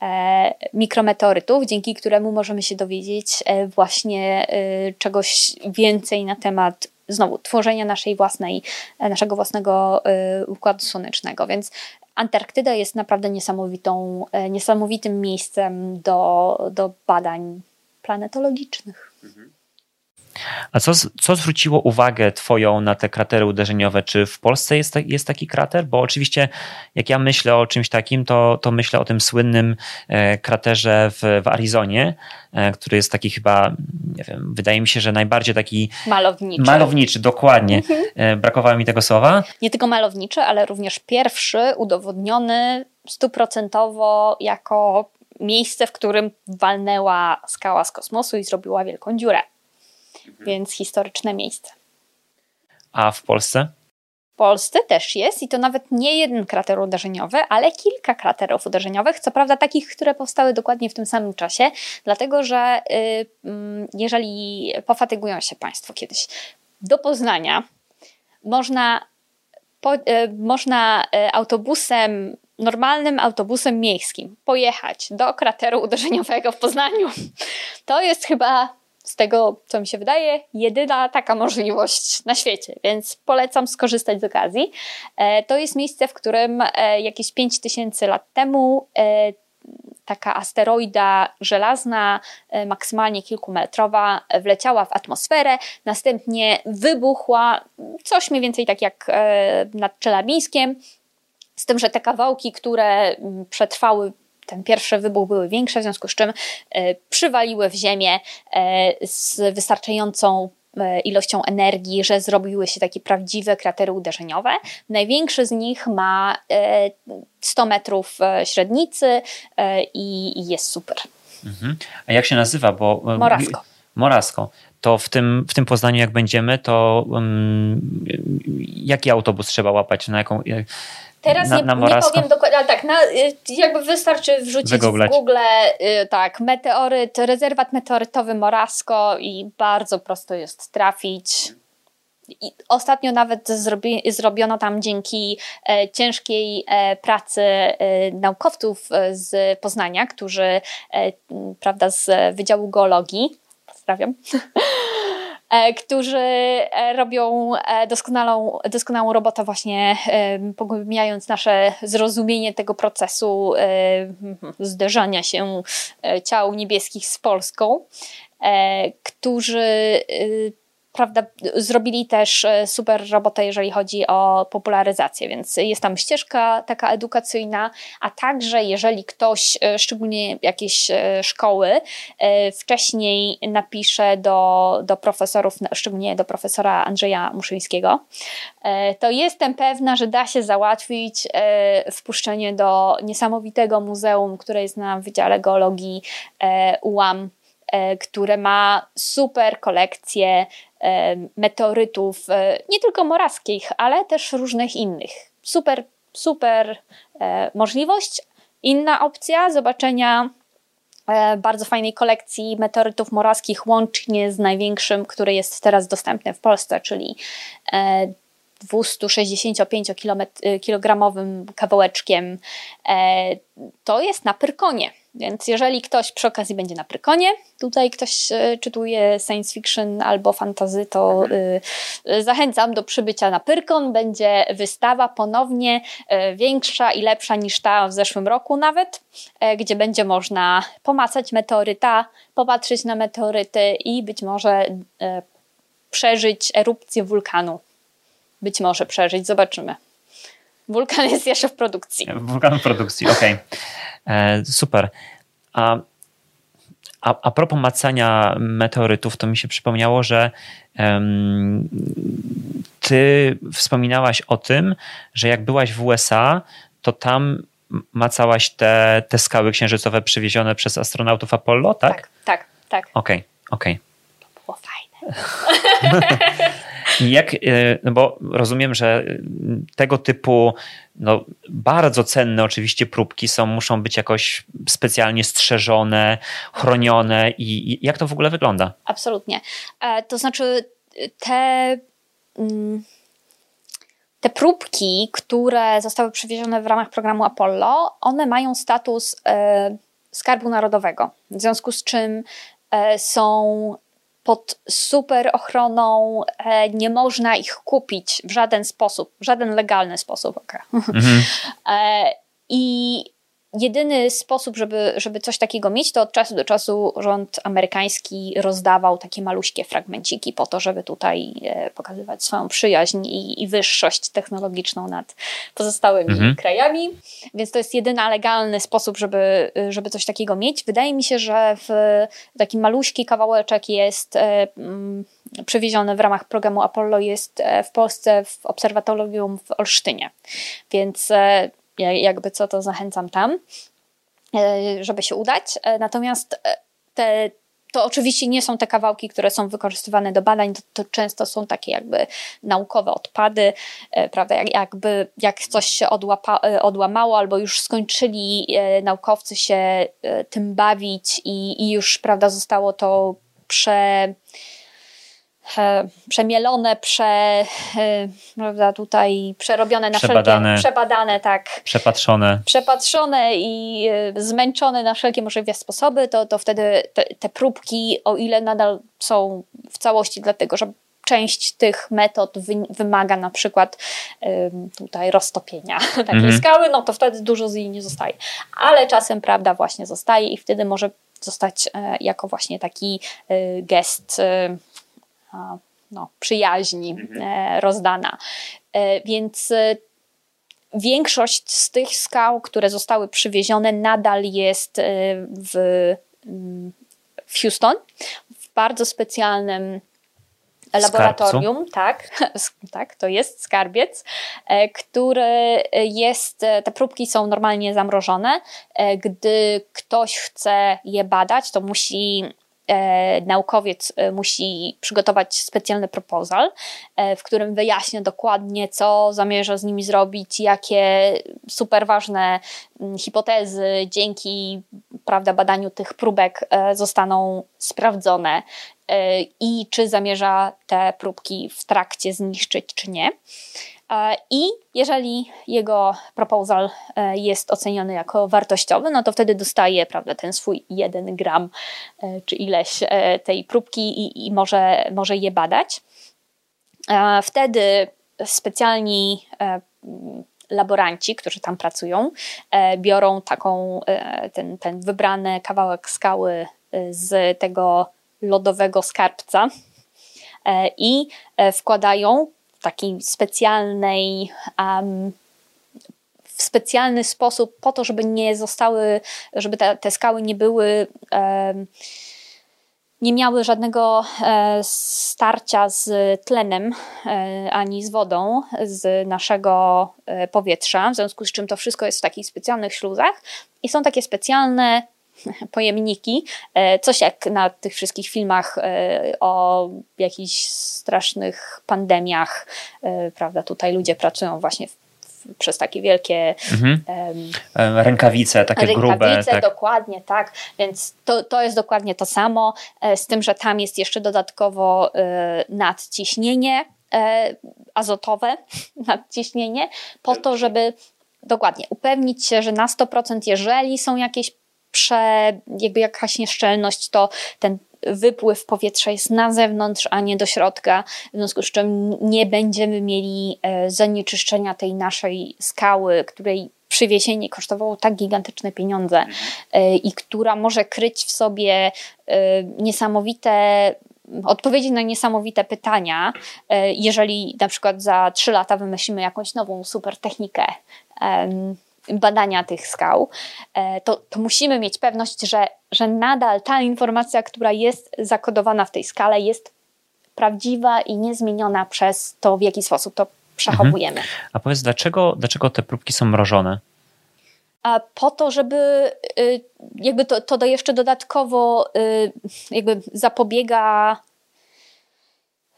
E, mikrometeorytów, dzięki któremu możemy się dowiedzieć e, właśnie e, czegoś więcej na temat znowu tworzenia naszej własnej, naszego własnego układu słonecznego. Więc Antarktyda jest naprawdę niesamowitą, niesamowitym miejscem do, do badań planetologicznych. Mhm. A co, co zwróciło uwagę Twoją na te kratery uderzeniowe? Czy w Polsce jest, jest taki krater? Bo oczywiście, jak ja myślę o czymś takim, to, to myślę o tym słynnym e, kraterze w, w Arizonie, e, który jest taki chyba, nie wiem, wydaje mi się, że najbardziej taki. Malowniczy. Malowniczy, dokładnie. Mhm. E, brakowało mi tego słowa. Nie tylko malowniczy, ale również pierwszy udowodniony stuprocentowo jako miejsce, w którym walnęła skała z kosmosu i zrobiła wielką dziurę. Mhm. Więc historyczne miejsce. A w Polsce? W Polsce też jest i to nawet nie jeden krater uderzeniowy, ale kilka kraterów uderzeniowych. Co prawda takich, które powstały dokładnie w tym samym czasie, dlatego że y, mm, jeżeli pofatygują się Państwo kiedyś do Poznania, można, po, y, można y, autobusem normalnym autobusem miejskim pojechać do krateru *laughs* uderzeniowego w Poznaniu. To jest chyba z tego, co mi się wydaje, jedyna taka możliwość na świecie, więc polecam skorzystać z okazji. E, to jest miejsce, w którym e, jakieś 5000 lat temu e, taka asteroida żelazna, maksymalnie kilkumetrowa, wleciała w atmosferę, następnie wybuchła, coś mniej więcej tak jak nad Czelabińskiem, z tym, że te kawałki, które przetrwały ten pierwszy wybuch były większe, w związku z czym e, przywaliły w ziemię e, z wystarczającą e, ilością energii, że zrobiły się takie prawdziwe kratery uderzeniowe. Największy z nich ma 100 metrów średnicy i jest super. Mhm. A jak się nazywa? Bo, Morasko. Morasko. To w tym, w tym Poznaniu, jak będziemy, to um, jaki autobus trzeba łapać? Na jaką, Teraz na, nie, na nie powiem dokładnie, ale tak, na, y, jakby wystarczy wrzucić Wygooglać. w Google y, tak, meteoryt, rezerwat meteorytowy Morasko i bardzo prosto jest trafić. I ostatnio nawet zrobi, zrobiono tam dzięki e, ciężkiej e, pracy e, naukowców e, z Poznania, którzy e, prawda, z Wydziału Geologii, pozdrawiam, *laughs* E, którzy e, robią e, doskonałą, doskonałą robotę właśnie pogłębiając nasze zrozumienie tego procesu zderzania się ciał niebieskich z Polską, którzy prawda, zrobili też e, super robotę, jeżeli chodzi o popularyzację, więc jest tam ścieżka taka edukacyjna, a także jeżeli ktoś, e, szczególnie jakieś e, szkoły, wcześniej napisze do, do profesorów, szczególnie do profesora Andrzeja Muszyńskiego, to jestem pewna, że da się załatwić wpuszczenie do niesamowitego muzeum, które jest na Wydziale Geologii UAM które ma super kolekcję meteorytów, e, nie tylko morawskich, ale też różnych innych. Super, super możliwość. Inna opcja zobaczenia bardzo fajnej kolekcji meteorytów morawskich, łącznie z największym, który jest teraz dostępny w Polsce, czyli 265-kilogramowym kawałeczkiem. To jest na Pyrkonie. Więc jeżeli ktoś przy okazji będzie na Prykonie, tutaj ktoś e, czytuje science fiction albo fantazy, to y, zachęcam do przybycia na Pyrkon. Będzie wystawa ponownie większa i lepsza niż ta w zeszłym roku nawet, gdzie będzie można pomacać meteoryta, popatrzeć na meteoryty i być może przeżyć erupcję wulkanu. Być może przeżyć, zobaczymy. Wulkan jest jeszcze w produkcji. Wulkan w produkcji, okej. Okay. E, super. A, a, a propos macania meteorytów, to mi się przypomniało, że um, ty wspominałaś o tym, że jak byłaś w USA, to tam macałaś te, te skały księżycowe przywiezione przez astronautów Apollo, tak? Tak, tak, tak. Okej, okay, okej. Okay. To było fajne. *laughs* Jak, e, no bo rozumiem, że tego typu no, bardzo cenne oczywiście próbki są, muszą być jakoś specjalnie strzeżone, chronione i, i jak to w ogóle wygląda? Absolutnie. E, to znaczy te... Mm, te próbki, które zostały przywiezione w ramach programu Apollo, one mają status e, skarbu narodowego, w związku z czym są pod super ochroną, e, nie można ich kupić w żaden sposób, w żaden legalny sposób. Okay. Mhm. E, I jedyny sposób, żeby, żeby coś takiego mieć, to od czasu do czasu rząd amerykański rozdawał takie maluśkie fragmenciki po to, żeby tutaj e, pokazywać swoją przyjaźń i, i wyższość technologiczną nad pozostałymi mhm. krajami. Więc to jest jedyny legalny sposób, żeby, żeby coś takiego mieć. Wydaje mi się, że w taki maluśki kawałeczek jest mm, przewieziony w ramach programu Apollo jest e, w Polsce w obserwatorium w Olsztynie. Więc jakby co, to zachęcam tam, e, żeby się udać. E, natomiast e, te, to oczywiście nie są te kawałki, które są wykorzystywane do badań, to, to często są takie jakby naukowe odpady, prawda, jak, jakby jak coś się odłapa, odłamało albo już skończyli naukowcy się tym bawić i, i już, prawda, zostało to prze przemielone, prze, e, prawda, tutaj przerobione na przebadane, wszelkie, przebadane, tak. Przepatrzone. Przepatrzone i e, zmęczone na wszelkie możliwe sposoby, to, to wtedy te, te próbki, o ile nadal są w całości, dlatego że część tych metod wy, wymaga na przykład tutaj roztopienia *laughs* takiej mhm. skały, no to wtedy dużo z niej nie zostaje. Ale czasem, prawda, właśnie zostaje i wtedy może zostać jako właśnie taki gest no, przyjaźni mhm. e, rozdana. E, więc e, większość z tych skał, które zostały przywiezione, nadal jest w, mm, w Houston, w bardzo specjalnym laboratorium, tak, *laughs* tak, to jest skarbiec, który jest, te próbki są normalnie zamrożone. Gdy ktoś chce je badać, to musi naukowiec e, musi przygotować specjalny proposal, e, w którym wyjaśnia dokładnie, co zamierza z nimi zrobić, jakie super ważne mm, hipotezy dzięki prawda, badaniu tych próbek zostaną sprawdzone i czy zamierza te próbki w trakcie zniszczyć, czy nie. E, I jeżeli jego proposal e, jest oceniony jako wartościowy, no to wtedy dostaje prawda, ten swój jeden gram e, czy ileś tej próbki i, i może, może je badać. Wtedy specjalni laboranci, którzy tam pracują, biorą taką, ten, ten wybrany kawałek skały z tego lodowego skarbca i wkładają w takiej specjalnej um, w specjalny sposób po to, żeby nie zostały, żeby te, te skały nie były um, nie miały żadnego e, starcia z tlenem e, ani z wodą z naszego e, powietrza, w związku z czym to wszystko jest w takich specjalnych śluzach i są takie specjalne *laughs* pojemniki, coś jak na tych wszystkich filmach o jakichś strasznych pandemiach, prawda, tutaj ludzie pracują właśnie w przez takie wielkie mhm. um, rękawice, takie rękawice, grube. Tak. dokładnie, tak. Więc to, to jest dokładnie to samo, e, z tym, że tam jest jeszcze dodatkowo e, nadciśnienie e, azotowe, *laughs* nadciśnienie, po to, żeby dokładnie upewnić się, że na 100% jeżeli są jakieś prze, jakby jakaś nieszczelność, to ten wypływ powietrza jest na zewnątrz, a nie do środka, w związku z czym nie będziemy mieli e, zanieczyszczenia tej naszej skały, której przywiezienie kosztowało tak gigantyczne pieniądze e, i która może kryć w sobie e, niesamowite odpowiedzi na niesamowite pytania, jeżeli na przykład za trzy lata wymyślimy jakąś nową super technikę badania tych skał, e, to, to musimy mieć pewność, że, że nadal ta informacja, która jest zakodowana w tej skale, jest prawdziwa i niezmieniona przez to, w jaki sposób to przechowujemy. Mhm. A powiedz, dlaczego, dlaczego te próbki są mrożone? A po to, żeby y, jakby to, to jeszcze dodatkowo y, jakby zapobiega.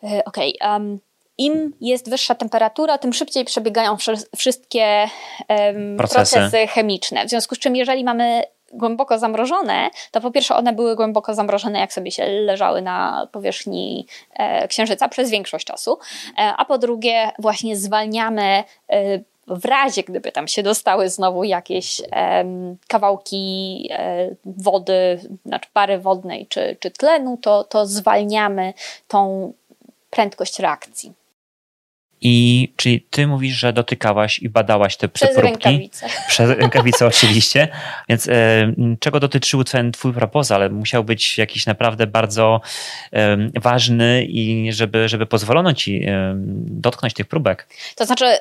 Y, okej. Okay, um, im jest wyższa temperatura, tym szybciej przebiegają wszystkie um, procesy. procesy chemiczne. W związku z czym, jeżeli mamy głęboko zamrożone, to po pierwsze one były głęboko zamrożone, jak sobie się leżały na powierzchni e, księżyca przez większość czasu, e, a po drugie właśnie zwalniamy e, w razie, gdyby tam się dostały znowu jakieś kawałki e, wody, znaczy pary wodnej czy, czy tlenu, to, to zwalniamy tą prędkość reakcji. I czyli ty mówisz, że dotykałaś i badałaś te Przez próbki. rękawice. Przez rękawice oczywiście. *laughs* Więc e, czego dotyczył ten twój proposal? Musiał być jakiś naprawdę bardzo e, ważny i żeby, żeby pozwolono ci e, dotknąć tych próbek. To znaczy e,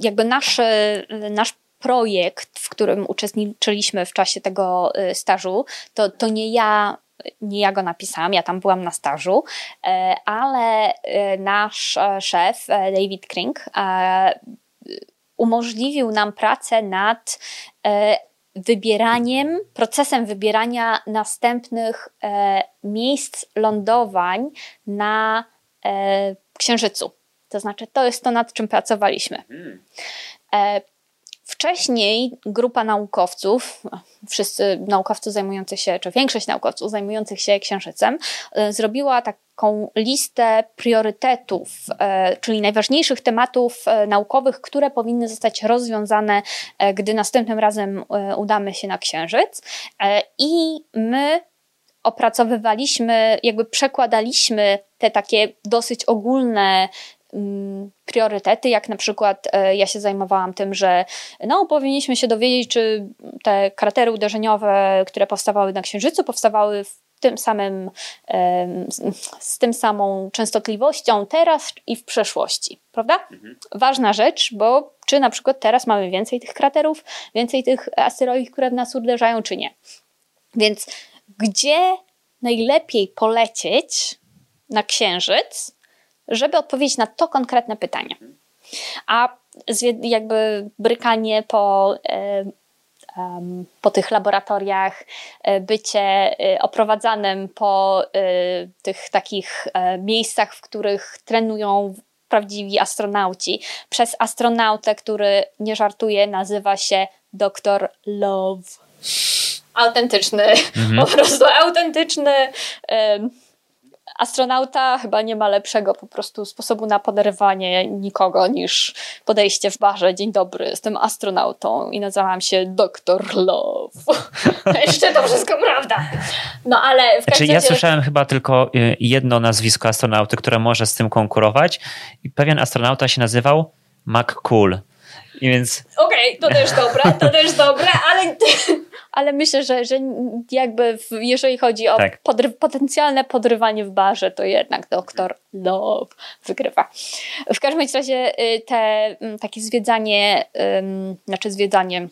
jakby nasz, e, nasz projekt, w którym uczestniczyliśmy w czasie tego e, stażu, to, to nie ja nie ja go napisałam, ja tam byłam na stażu, e, ale e, nasz e, szef David Kring umożliwił nam pracę nad wybieraniem, procesem wybierania następnych miejsc lądowań na Księżycu. To znaczy, to jest to, nad czym pracowaliśmy. Wcześniej grupa naukowców, wszyscy naukowcy zajmujący się, czy większość naukowców zajmujących się Księżycem, e, zrobiła taką listę priorytetów, e, czyli najważniejszych tematów e, naukowych, które powinny zostać rozwiązane, gdy następnym razem udamy się na Księżyc. I my opracowywaliśmy, jakby przekładaliśmy te takie dosyć ogólne priorytety, jak na przykład e, ja się zajmowałam tym, że no, powinniśmy się dowiedzieć, czy te kratery uderzeniowe, które powstawały na Księżycu, powstawały w tym samym, z tym samą częstotliwością teraz i w przeszłości, prawda? Mhm. Ważna rzecz, bo czy na przykład teraz mamy więcej tych kraterów, więcej tych asteroidów, które w nas uderzają, czy nie. Więc gdzie najlepiej polecieć na Księżyc, żeby odpowiedzieć na to konkretne pytanie. A jakby brykanie po, po tych laboratoriach, e, bycie e, oprowadzanym po e, tych takich miejscach, w których trenują prawdziwi astronauci, przez astronautę, który nie żartuje, nazywa się Dr. Love. Autentyczny, mhm. *laughs* po prostu autentyczny astronauta chyba nie ma lepszego po prostu sposobu na poderwanie nikogo niż podejście w barze. Dzień dobry, jestem astronautą i nazywam się Dr. Love. *laughs* Jeszcze to wszystko prawda. No ale w znaczy, Ja słyszałem chyba tylko y, jedno nazwisko astronauty, które może z tym konkurować i pewien astronauta się nazywał McCool. I więc... Okej, okay, to też dobre, to też dobre, ale *laughs* ale myślę, że, że jakby w, jeżeli chodzi o tak. podry, potencjalne podrywanie w barze, to jednak doktor Love wygrywa. W każdym razie y, te mm, takie zwiedzanie, znaczy zwiedzanie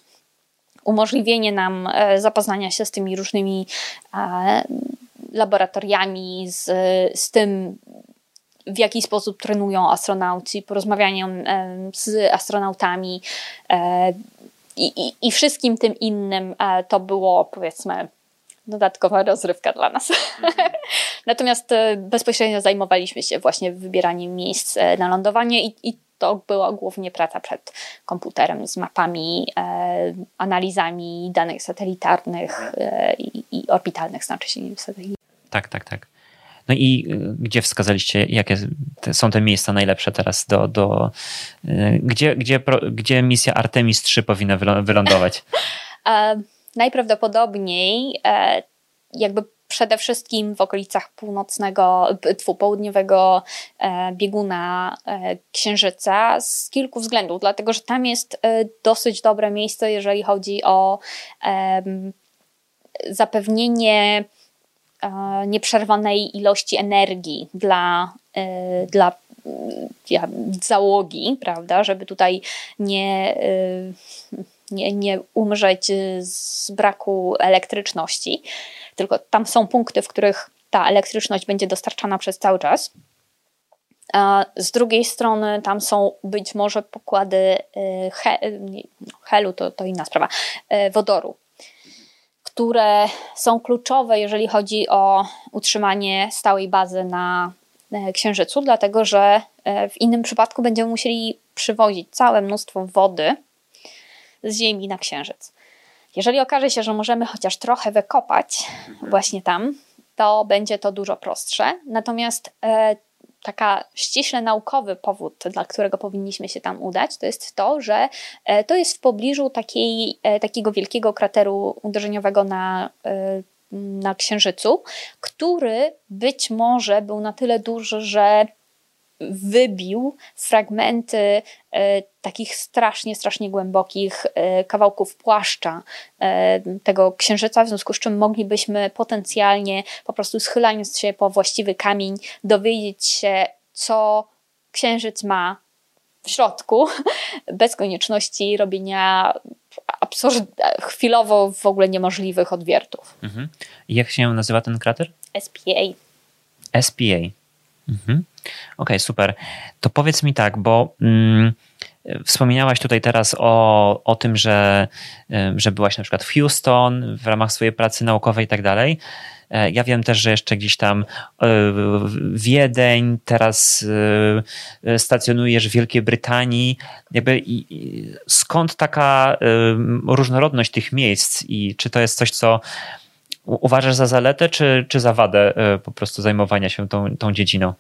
umożliwienie nam e, zapoznania się z tymi różnymi laboratoriami, z, z tym, w jaki sposób trenują astronauci, porozmawianie z astronautami e, i, i, i wszystkim tym innym, to było powiedzmy dodatkowa rozrywka dla nas. Mhm. *laughs* Natomiast bezpośrednio zajmowaliśmy się właśnie wybieraniem miejsc na lądowanie i, i to była głównie praca przed komputerem z mapami, e, analizami danych satelitarnych e, i, i, orbitalnych, znaczy się satelitów. Tak, tak, tak. No i e, gdzie wskazaliście, jakie są te miejsca najlepsze teraz do. do e, gdzie, gdzie, gdzie misja Artemis 3 powinna wylądować? *laughs* e, najprawdopodobniej e, jakby przede wszystkim w okolicach północnego, południowego e, bieguna Księżyca z kilku względów, dlatego że tam jest dosyć dobre miejsce, jeżeli chodzi o zapewnienie nieprzerwanej ilości energii dla, dla załogi, prawda, żeby tutaj nie, nie, nie umrzeć z braku elektryczności. Tylko tam są punkty, w których ta elektryczność będzie dostarczana przez cały czas. A z drugiej strony tam są być może pokłady he, no, helu, to, to inna sprawa, wodoru, które są kluczowe, jeżeli chodzi o utrzymanie stałej bazy na y, Księżycu, dlatego że w innym przypadku będziemy musieli przywozić całe mnóstwo wody z Ziemi na Księżyc. Jeżeli okaże się, że możemy chociaż trochę wykopać właśnie tam, to będzie to dużo prostsze. Natomiast e, taka ściśle naukowy powód, dla którego powinniśmy się tam udać, to jest to, że e, to jest w pobliżu takiej, e, takiego wielkiego krateru uderzeniowego na, e, na Księżycu, który być może był na tyle duży, że wybił fragmenty e, takich strasznie, strasznie głębokich e, kawałków płaszcza e, tego księżyca, w związku z czym moglibyśmy potencjalnie po prostu schylając się po właściwy kamień dowiedzieć się, co księżyc ma w środku, *laughs* bez konieczności robienia absurd, chwilowo w ogóle niemożliwych odwiertów. Mhm. Jak się nazywa ten krater? SPA. SPA. Mhm. Okej, okay, super. To powiedz mi tak, bo mm, wspominałaś tutaj teraz o, o tym, że, że byłaś na przykład w Houston w ramach swojej pracy naukowej i tak dalej. E, ja wiem też, że jeszcze gdzieś tam e, Wiedeń, teraz e, stacjonujesz w Wielkiej Brytanii. Jakby skąd taka różnorodność tych miejsc i czy to jest coś, co uważasz za zaletę, czy, czy za wadę po prostu zajmowania się tą, tą dziedziną?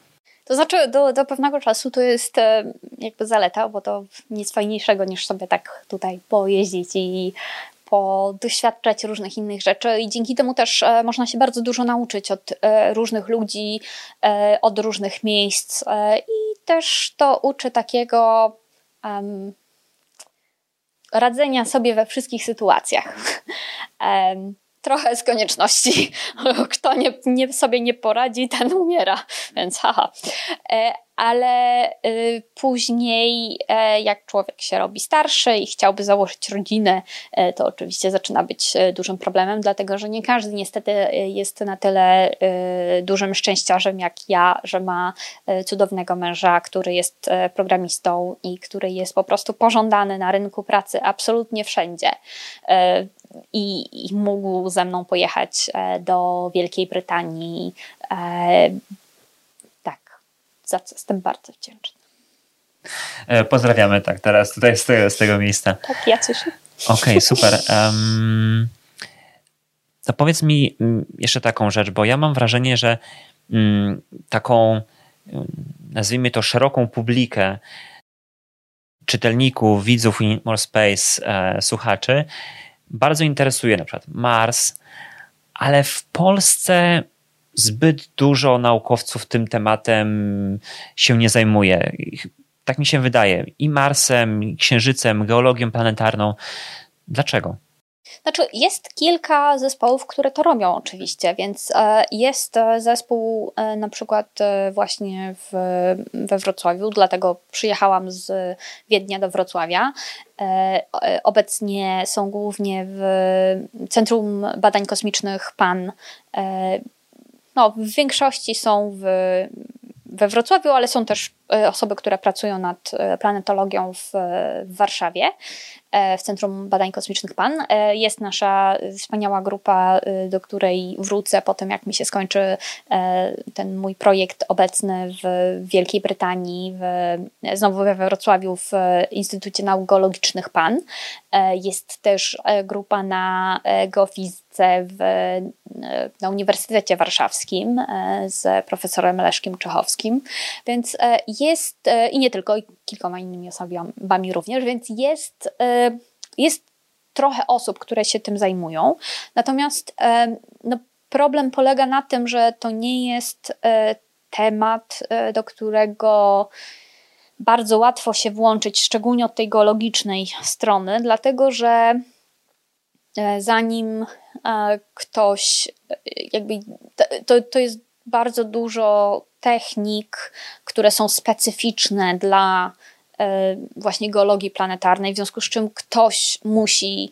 To znaczy, do, do pewnego czasu to jest e, jakby zaleta, bo to nic fajniejszego niż sobie tak tutaj pojeździć i podoświadczać różnych innych rzeczy i dzięki temu też e, można się bardzo dużo nauczyć od e, różnych ludzi, od różnych miejsc i też to uczy takiego um, radzenia sobie we wszystkich sytuacjach. *laughs* Trochę z konieczności. *laughs* Kto nie, nie, sobie nie poradzi, ten umiera, więc haha. E, ale y, później, e, jak człowiek się robi starszy i chciałby założyć rodzinę, e, to oczywiście zaczyna być dużym problemem, dlatego że nie każdy niestety jest na tyle dużym szczęściarzem jak ja, że ma cudownego męża, który jest programistą i który jest po prostu pożądany na rynku pracy absolutnie wszędzie i, i mógł ze mną pojechać e, do Wielkiej Brytanii. Za co jestem bardzo wdzięczna. E, pozdrawiamy, tak, teraz tutaj z tego, z tego miejsca. Tak, ja cieszę. Okej, okay, *laughs* super. Um, to powiedz mi mm, jeszcze taką rzecz, bo ja mam wrażenie, że um, taką, nazwijmy to szeroką publikę czytelników, widzów More Space, e, słuchaczy, bardzo interesuje na przykład Mars, ale w Polsce zbyt dużo naukowców tym tematem się nie zajmuje. Tak mi się wydaje. I Marsem, i Księżycem, geologią planetarną. Dlaczego? Znaczy, jest kilka zespołów, które to robią oczywiście, więc e, jest e, zespół e, na przykład właśnie w, we Wrocławiu, dlatego przyjechałam z Wiednia do Wrocławia. Obecnie są głównie w Centrum Badań Kosmicznych PAN. No, w większości są w, we Wrocławiu, ale są też osoby, które pracują nad planetologią w, w Warszawie. E, w Centrum Badań Kosmicznych PAN. E, jest nasza wspaniała grupa, e, do której wrócę po tym, jak mi się skończy ten mój projekt obecny w Wielkiej Brytanii, w, znowu we Wrocławiu w Instytucie Nauk Geologicznych PAN. Jest też grupa na geofizyce w, na Uniwersytecie Warszawskim z profesorem Leszkiem Czechowskim, więc jest i nie tylko, i kilkoma innymi osobami również, więc jest jest trochę osób, które się tym zajmują, natomiast no, problem polega na tym, że to nie jest e, temat, e, do którego bardzo łatwo się włączyć, szczególnie od tej geologicznej strony, dlatego że e, zanim ktoś, jakby to, to jest bardzo dużo technik, które są specyficzne dla E, właśnie geologii planetarnej, w związku z czym ktoś musi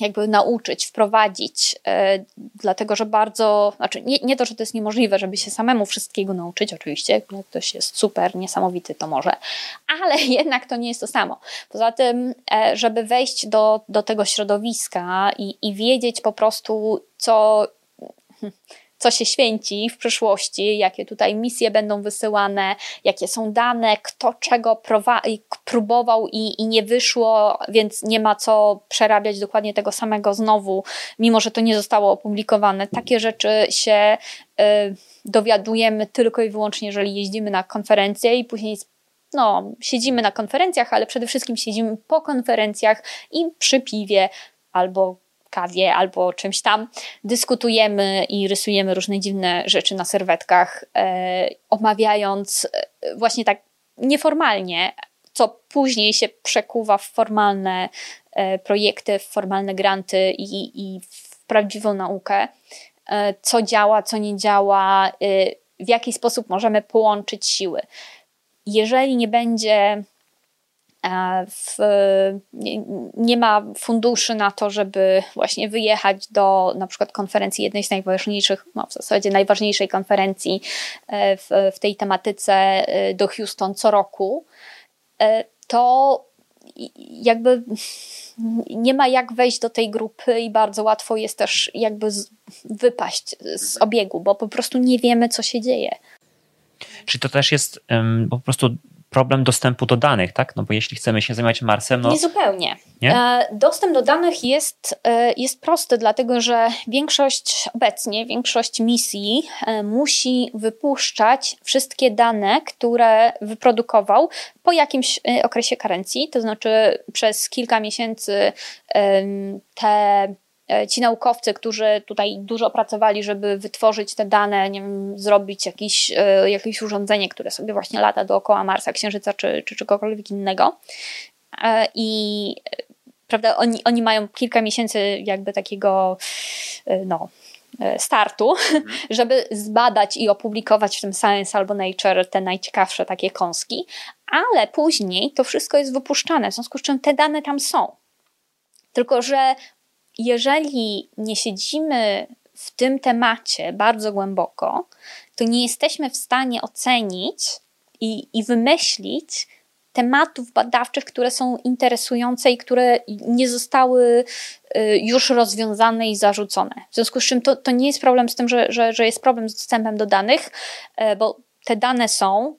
jakby nauczyć, wprowadzić, e, dlatego że bardzo, znaczy nie, nie to, że to jest niemożliwe, żeby się samemu wszystkiego nauczyć, oczywiście, jak ktoś jest super, niesamowity, to może, ale *laughs* jednak to nie jest to samo. Poza tym, e, żeby wejść do, do tego środowiska i, i wiedzieć po prostu, co co się święci w przyszłości, jakie tutaj misje będą wysyłane, jakie są dane, kto czego próbował i, i nie wyszło, więc nie ma co przerabiać dokładnie tego samego znowu, mimo że to nie zostało opublikowane. Takie rzeczy się y, dowiadujemy tylko i wyłącznie, jeżeli jeździmy na konferencje i później no, siedzimy na konferencjach, ale przede wszystkim siedzimy po konferencjach i przy piwie albo kawie albo czymś tam, dyskutujemy i rysujemy różne dziwne rzeczy na serwetkach, e, omawiając e, właśnie tak nieformalnie, co później się przekuwa w formalne e, projekty, w formalne granty i, i w prawdziwą naukę, co działa, co nie działa, w jaki sposób możemy połączyć siły. Jeżeli nie będzie w, nie, nie, ma funduszy na to, żeby właśnie wyjechać do na przykład konferencji, jednej z najważniejszych, no w zasadzie najważniejszej konferencji e, w, w tej tematyce e, do Houston co roku, e, to jakby nie ma jak wejść do tej grupy i bardzo łatwo jest też jakby wypaść z obiegu, bo po prostu nie wiemy, co się dzieje. Czy to też jest um, po prostu problem dostępu do danych, tak? No bo jeśli chcemy się zajmować Marsem, no... Nie zupełnie. Nie? E, dostęp do danych jest, e, jest prosty, dlatego że większość obecnie, większość misji e, musi wypuszczać wszystkie dane, które wyprodukował po jakimś okresie karencji, to znaczy przez kilka miesięcy te E, ci naukowcy, którzy tutaj dużo pracowali, żeby wytworzyć te dane, nie wiem, zrobić jakiś, e, jakieś urządzenie, które sobie właśnie lata dookoła Marsa, Księżyca czy, czy czegokolwiek innego. E, I prawda, oni, oni mają kilka miesięcy jakby takiego no, startu, *laughs* żeby zbadać i opublikować w tym Science albo Nature te najciekawsze takie kąski, ale później to wszystko jest wypuszczane, w związku z czym te dane tam są. Tylko, że jeżeli nie siedzimy w tym temacie bardzo głęboko, to nie jesteśmy w stanie ocenić i, i wymyślić tematów badawczych, które są interesujące i które nie zostały y, już rozwiązane i zarzucone. W związku z czym to, to nie jest problem z tym, że, że, że jest problem z dostępem do danych, e, bo te dane są.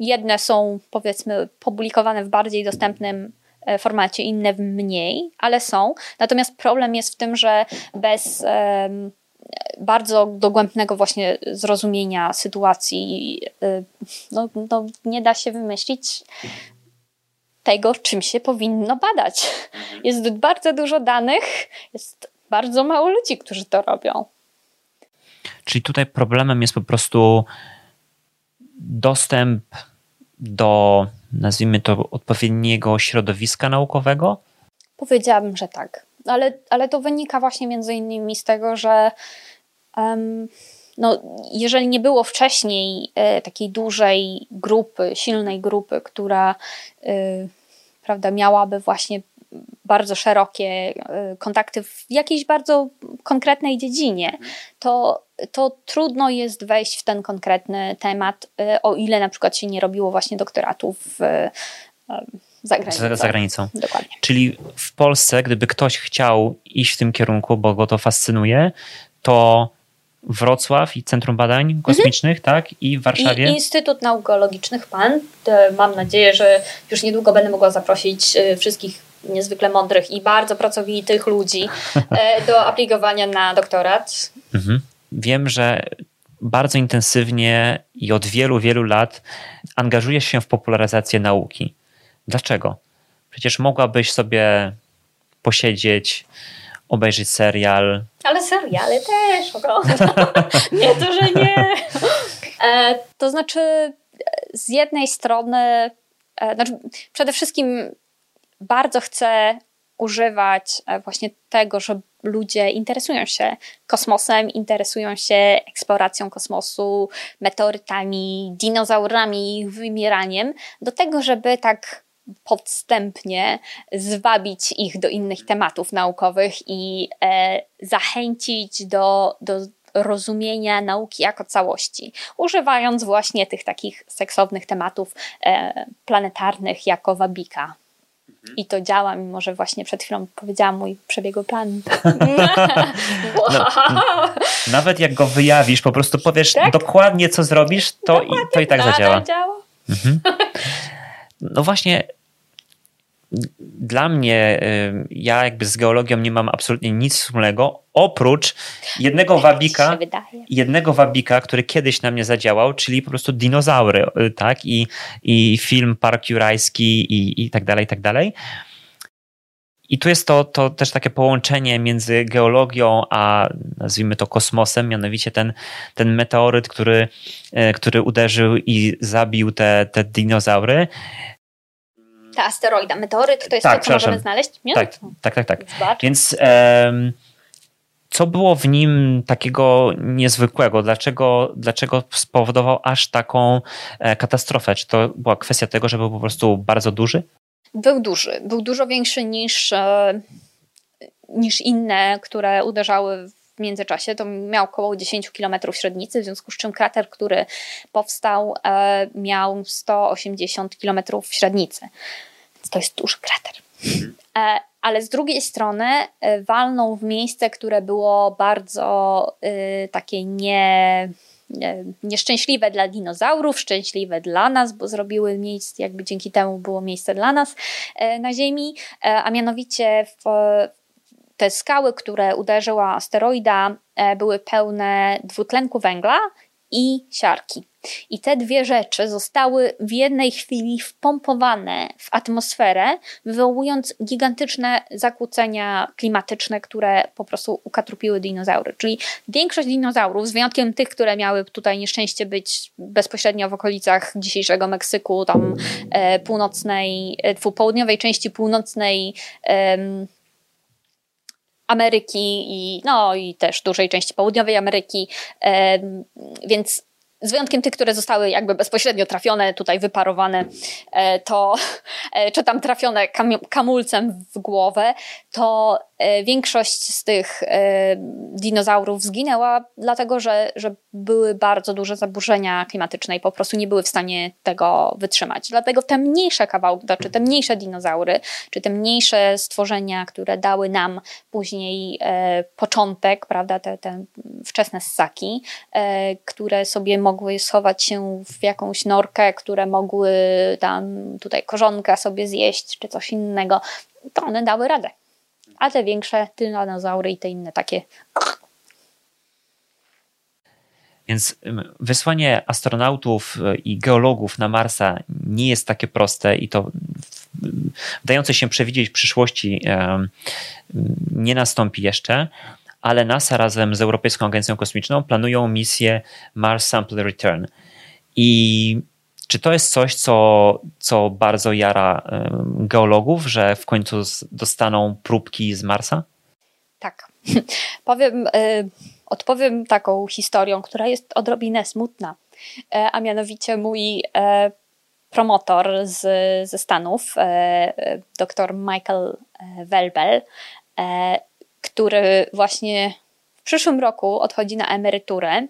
Jedne są powiedzmy publikowane w bardziej dostępnym formacie, inne w mniej, ale są. Natomiast problem jest w tym, że bez bardzo dogłębnego właśnie zrozumienia sytuacji e, no, no, nie da się wymyślić tego, czym się powinno badać. Mhm. Jest bardzo dużo danych, jest bardzo mało ludzi, którzy to robią. Czyli tutaj problemem jest po prostu dostęp do, nazwijmy to, odpowiedniego środowiska naukowego? Powiedziałabym, że tak. ale, ale to wynika właśnie między innymi z tego, że um, no, jeżeli nie było wcześniej e, takiej dużej grupy, silnej grupy, która e, prawda, miałaby właśnie bardzo szerokie e, kontakty w jakiejś bardzo konkretnej dziedzinie, to, to trudno jest wejść w ten konkretny temat, e, o ile na przykład się nie robiło właśnie doktoratów w za granicą. Za, granicą. Dokładnie. Czyli w Polsce, gdyby ktoś chciał iść w tym kierunku, bo go to fascynuje, to Wrocław i Centrum Badań mhm. Kosmicznych, mhm. tak? I w Warszawie. I Instytut Nauk Geologicznych PAN. Mam nadzieję, że już niedługo będę mogła zaprosić wszystkich niezwykle mądrych i bardzo pracowitych ludzi *laughs* e, do aplikowania na doktorat. Mhm. Wiem, że bardzo intensywnie i od wielu, wielu lat angażujesz się w popularyzację nauki. Dlaczego? Przecież mogłabyś sobie posiedzieć, obejrzeć serial. Ale seriale też oglądam. *laughs* nie to, że nie. E, to znaczy, z jednej strony, e, znaczy przede wszystkim bardzo chcę używać e, właśnie tego, że ludzie interesują się kosmosem, interesują się eksploracją kosmosu, meteorytami, dinozaurami, ich wymieraniem, do tego, żeby tak podstępnie zwabić ich do innych tematów naukowych i e, zachęcić do, do rozumienia nauki jako całości, używając właśnie tych takich seksownych tematów e, planetarnych jako wabika. I to działa, mimo że właśnie przed chwilą powiedziałam mój przebiegły plan. *laughs* *laughs* no, nawet jak go wyjawisz, po prostu powiesz tak? dokładnie, co zrobisz, to, i, to i tak zadziała. Działa. Mhm. No właśnie, dla mnie, ja jakby z geologią nie mam absolutnie nic wspólnego, oprócz jednego wabika, jednego wabika, który kiedyś na mnie zadziałał, czyli po prostu dinozaury, y, tak? I, i film Park Jurajski i, i tak dalej, i tak dalej. I tu jest to, to też takie połączenie między geologią a nazwijmy to kosmosem, mianowicie ten, ten meteoryt, który, y, który uderzył i zabił te, te dinozaury ta asteroida, meteoryt, to jest tak, to, co możemy znaleźć? Nie? Tak, tak, tak. tak. Więc um, co było w nim takiego niezwykłego? Dlaczego, dlaczego spowodował aż taką e, katastrofę? Czy to była kwestia tego, że był po prostu bardzo duży? Był duży. Był dużo większy niż, e, niż inne, które uderzały w międzyczasie, to miał około 10 km średnicy, w związku z czym krater, który powstał, e, miał 180 km średnicy. Więc to jest duży krater. E, ale z drugiej strony e, walnął w miejsce, które było bardzo takie nie nieszczęśliwe dla dinozaurów, szczęśliwe dla nas, bo zrobiły miejsce, jakby dzięki temu było miejsce dla nas na Ziemi, a mianowicie w, te skały, które uderzyła asteroida, e, były pełne dwutlenku węgla i siarki. I te dwie rzeczy zostały w jednej chwili wpompowane w atmosferę, wywołując gigantyczne zakłócenia klimatyczne, które po prostu ukatrupiły dinozaury. Czyli większość dinozaurów, z wyjątkiem tych, które miały tutaj nieszczęście być bezpośrednio w okolicach dzisiejszego Meksyku, tam e, północnej, e, południowej części północnej e, Ameryki i, no, i też dużej części południowej Ameryki, więc z wyjątkiem tych, które zostały jakby bezpośrednio trafione, tutaj wyparowane, e, to e, czy tam trafione kamulcem w głowę, to większość z tych dinozaurów zginęła, dlatego że, że były bardzo duże zaburzenia klimatyczne i po prostu nie były w stanie tego wytrzymać. Dlatego te mniejsze kawałki, czy te mniejsze dinozaury, czy te mniejsze stworzenia, które dały nam później początek, prawda, te, te wczesne ssaki, które sobie mogły mogły schować się w jakąś norkę, które mogły tam tutaj korzonka sobie zjeść, czy coś innego, to one dały radę. A te większe tyranozaury i te inne takie więc wysłanie astronautów e, i geologów na Marsa nie jest takie proste i to dające się przewidzieć w przyszłości nie nastąpi jeszcze, ale NASA razem z Europejską Agencją Kosmiczną planują misję Mars Sample Return. I Czy to jest coś, co, co bardzo jara geologów, że w końcu dostaną próbki z Marsa? Tak. *laughs* Powiem, y, odpowiem taką historią, która jest odrobinę smutna, e, a mianowicie mój e, promotor z, ze Stanów, e, dr Michael Welbel, który właśnie w przyszłym roku odchodzi na emeryturę.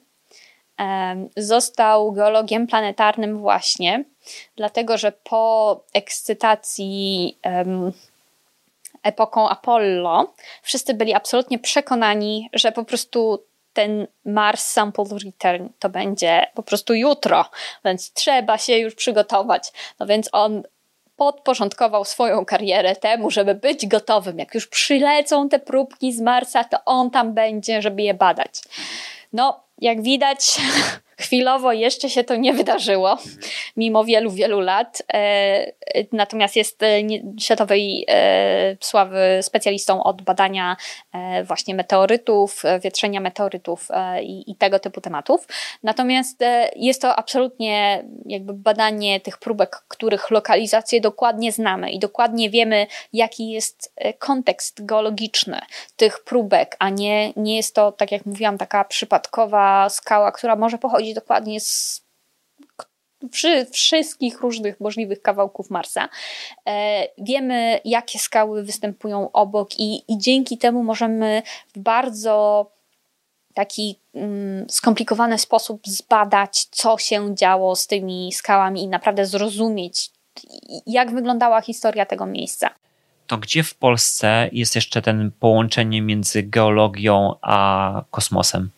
Został geologiem planetarnym właśnie, dlatego że po ekscytacji epoką Apollo wszyscy byli absolutnie przekonani, że po prostu ten Mars Sample Return to będzie po prostu jutro, więc trzeba się już przygotować. No więc on podporządkował swoją karierę temu, żeby być gotowym. Jak już przylecą te próbki z Marsa, to on tam będzie, żeby je badać. No, jak widać, chwilowo jeszcze się to nie wydarzyło, mimo wielu, wielu lat. E, natomiast jest e, światowej e, sławy specjalistą od badania właśnie meteorytów, wietrzenia meteorytów i, tego typu tematów. Natomiast jest to absolutnie jakby badanie tych próbek, których lokalizację dokładnie znamy i dokładnie wiemy, jaki jest kontekst geologiczny tych próbek, a nie, nie jest to, tak jak mówiłam, taka przypadkowa skała, która może pochodzić dokładnie z wszystkich różnych możliwych kawałków Marsa. E, wiemy, jakie skały występują obok, i, i dzięki temu możemy w bardzo taki mm, skomplikowany sposób zbadać, co się działo z tymi skałami i naprawdę zrozumieć, jak wyglądała historia tego miejsca. To gdzie w Polsce jest jeszcze ten połączenie między geologią a kosmosem?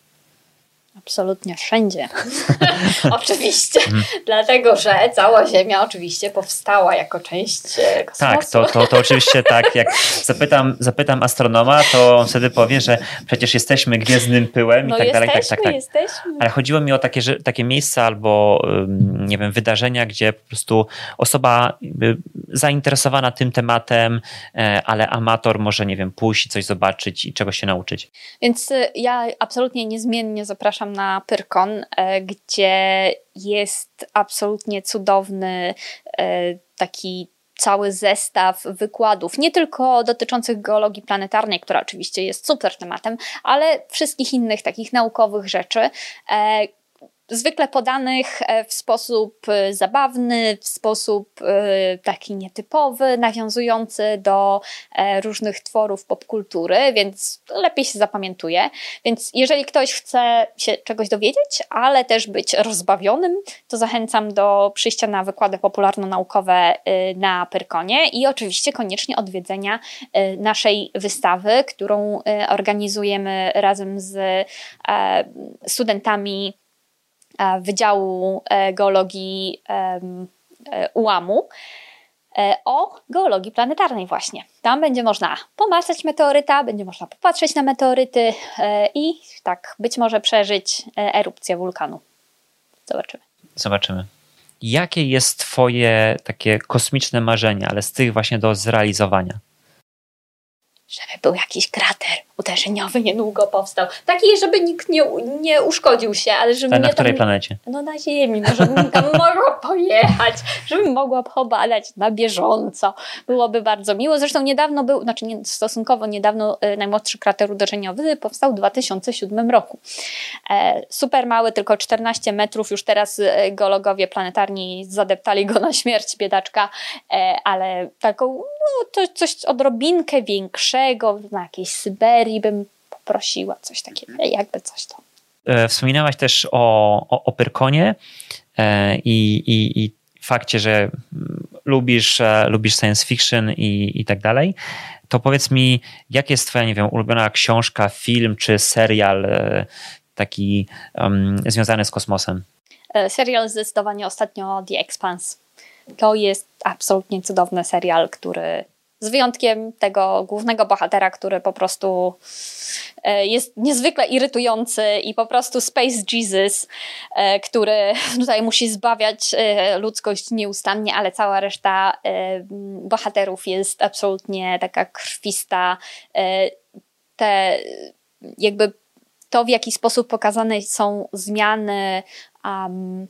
Absolutnie wszędzie. *laughs* *laughs* oczywiście. Dlatego, że cała Ziemia oczywiście powstała jako część e, kosmosu. Tak, to, to, to *laughs* oczywiście tak. Jak zapytam, zapytam astronoma, to on wtedy powie, że przecież jesteśmy gwiezdnym pyłem no i tak jesteśmy, dalej. Tak, tak, tak. Jesteśmy. Ale chodziło mi o takie, że, takie miejsca albo nie wiem, wydarzenia, gdzie po prostu osoba zainteresowana tym tematem, e, ale amator może, nie wiem, pójść i coś zobaczyć i czegoś się nauczyć. Więc y, ja absolutnie niezmiennie zapraszam na Pyrkon, e, gdzie jest absolutnie cudowny e, taki cały zestaw wykładów, nie tylko dotyczących geologii planetarnej, która oczywiście jest super tematem, ale wszystkich innych takich naukowych rzeczy, e, zwykle podanych e, w sposób e, zabawny, w sposób e, taki nietypowy, nawiązujący do różnych tworów popkultury, więc lepiej się zapamiętuje. Więc jeżeli ktoś chce się czegoś dowiedzieć, ale też być rozbawionym, to zachęcam do przyjścia na wykłady popularno-naukowe na Pyrkonie i oczywiście koniecznie odwiedzenia naszej wystawy, którą organizujemy razem z studentami Wydziału e, Geologii e, UAM-u e, o geologii planetarnej właśnie. Tam będzie można pomasać meteoryta, będzie można popatrzeć na meteoryty i tak być może przeżyć erupcję wulkanu. Zobaczymy. Zobaczymy. Jakie jest twoje takie kosmiczne marzenie, ale z tych właśnie do zrealizowania? żeby był jakiś krater uderzeniowy niedługo powstał. Taki, żeby nikt nie, nie uszkodził się, ale żeby... Na której tam, planecie? No na Ziemi, no żebym tam *laughs* mogła pojechać, żebym mogła pobadać na bieżąco. Byłoby bardzo miło. Zresztą niedawno był, znaczy nie, stosunkowo niedawno y, najmłodszy krater uderzeniowy powstał w 2007 roku. E, super mały, tylko 14 metrów. Już teraz y, geologowie planetarni zadeptali go na śmierć, biedaczka, e, ale taką, no to coś odrobinkę większego, na jakiejś Syberii bym poprosiła, coś takiego, jakby coś to. E, wspominałaś też o, o, o Pyrkonie e, i, i, i fakcie, że lubisz, e, lubisz science fiction i, i tak dalej, to powiedz mi, jak jest twoja, nie wiem, ulubiona książka, film czy serial taki um, związany z kosmosem? Serial zdecydowanie ostatnio The Expanse. To jest absolutnie cudowny serial, który z wyjątkiem tego głównego bohatera, który po prostu e, jest niezwykle irytujący i po prostu Space Jesus, e, który *laughs* tutaj musi zbawiać e, ludzkość nieustannie, ale cała reszta bohaterów jest absolutnie taka krwista. Te jakby to, w jaki sposób pokazane są zmiany um,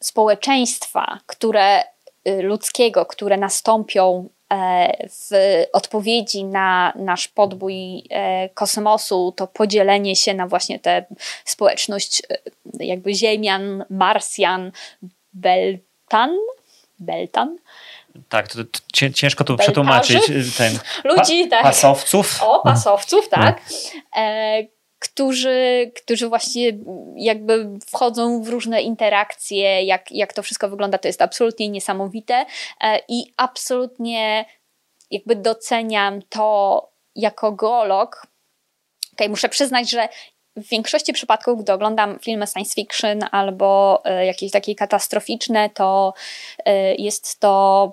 społeczeństwa, które ludzkiego, które nastąpią w odpowiedzi na nasz podbój e, kosmosu, to podzielenie się na właśnie tę społeczność e, jakby Ziemian, Marsjan, Beltan, Beltan, tak, to, to ciężko tu przetłumaczyć. Ten, Ludzi, pa, tak. Pasowców. O, pasowców, no. tak. E, którzy, którzy właśnie jakby wchodzą w różne interakcje, jak, jak to wszystko wygląda, to jest absolutnie niesamowite e, i absolutnie jakby doceniam to jako geolog. Okay, muszę przyznać, że w większości przypadków, gdy oglądam filmy science fiction albo e, jakieś takie katastroficzne, to e, jest to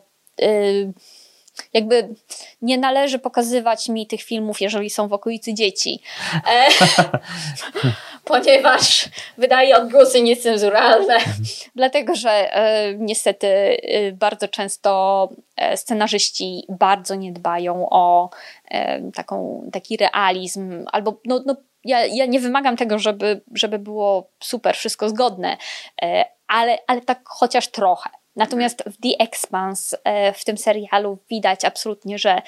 jakby nie należy pokazywać mi tych filmów, jeżeli są w okolicy dzieci. E, *laughs* ponieważ wydaje odgłosy niecenzuralne. Dlatego, że e, niestety e, bardzo często e, scenarzyści bardzo nie dbają o e, taką, taki realizm albo no, no ja, ja nie wymagam tego, żeby, żeby było super, wszystko zgodne, e, ale, ale tak chociaż trochę. Natomiast w The Expanse, e, w tym serialu, widać absolutnie, że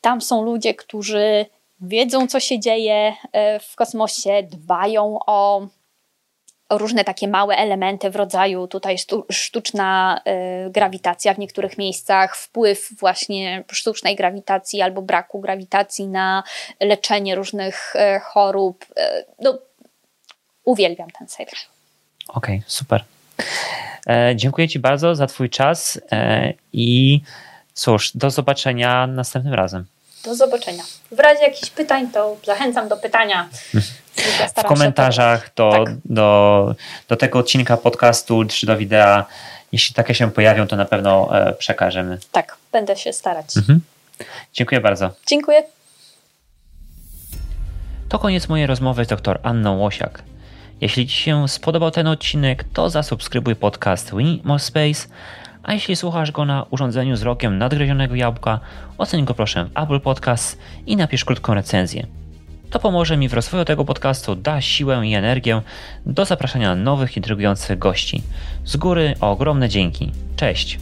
tam są ludzie, którzy wiedzą, co się dzieje e, w kosmosie, dbają o, różne takie małe elementy w rodzaju tutaj sztuczna e, grawitacja w niektórych miejscach, wpływ właśnie sztucznej grawitacji albo braku grawitacji na leczenie różnych chorób. No, uwielbiam ten serial. Okej, okay, super. E, dziękuję Ci bardzo za Twój czas e, i cóż, do zobaczenia następnym razem. Do zobaczenia. W razie jakichś pytań, to zachęcam do pytania. *laughs* w komentarzach do, tak. do, do tego odcinka podcastu czy do wideo. Jeśli takie się pojawią, to na pewno e, przekażemy. Tak, będę się starać. Mhm. Dziękuję bardzo. Dziękuję. To koniec mojej rozmowy z dr Anną Łosiak. Jeśli Ci się spodobał ten odcinek, to zasubskrybuj podcast We Space, a jeśli słuchasz go na urządzeniu z rokiem nadgryzionego jabłka, oceń go proszę w Apple Podcast i napisz krótką recenzję. To pomoże mi w rozwoju tego podcastu, da siłę i energię do zapraszania nowych, intrygujących gości. Z góry ogromne dzięki. Cześć!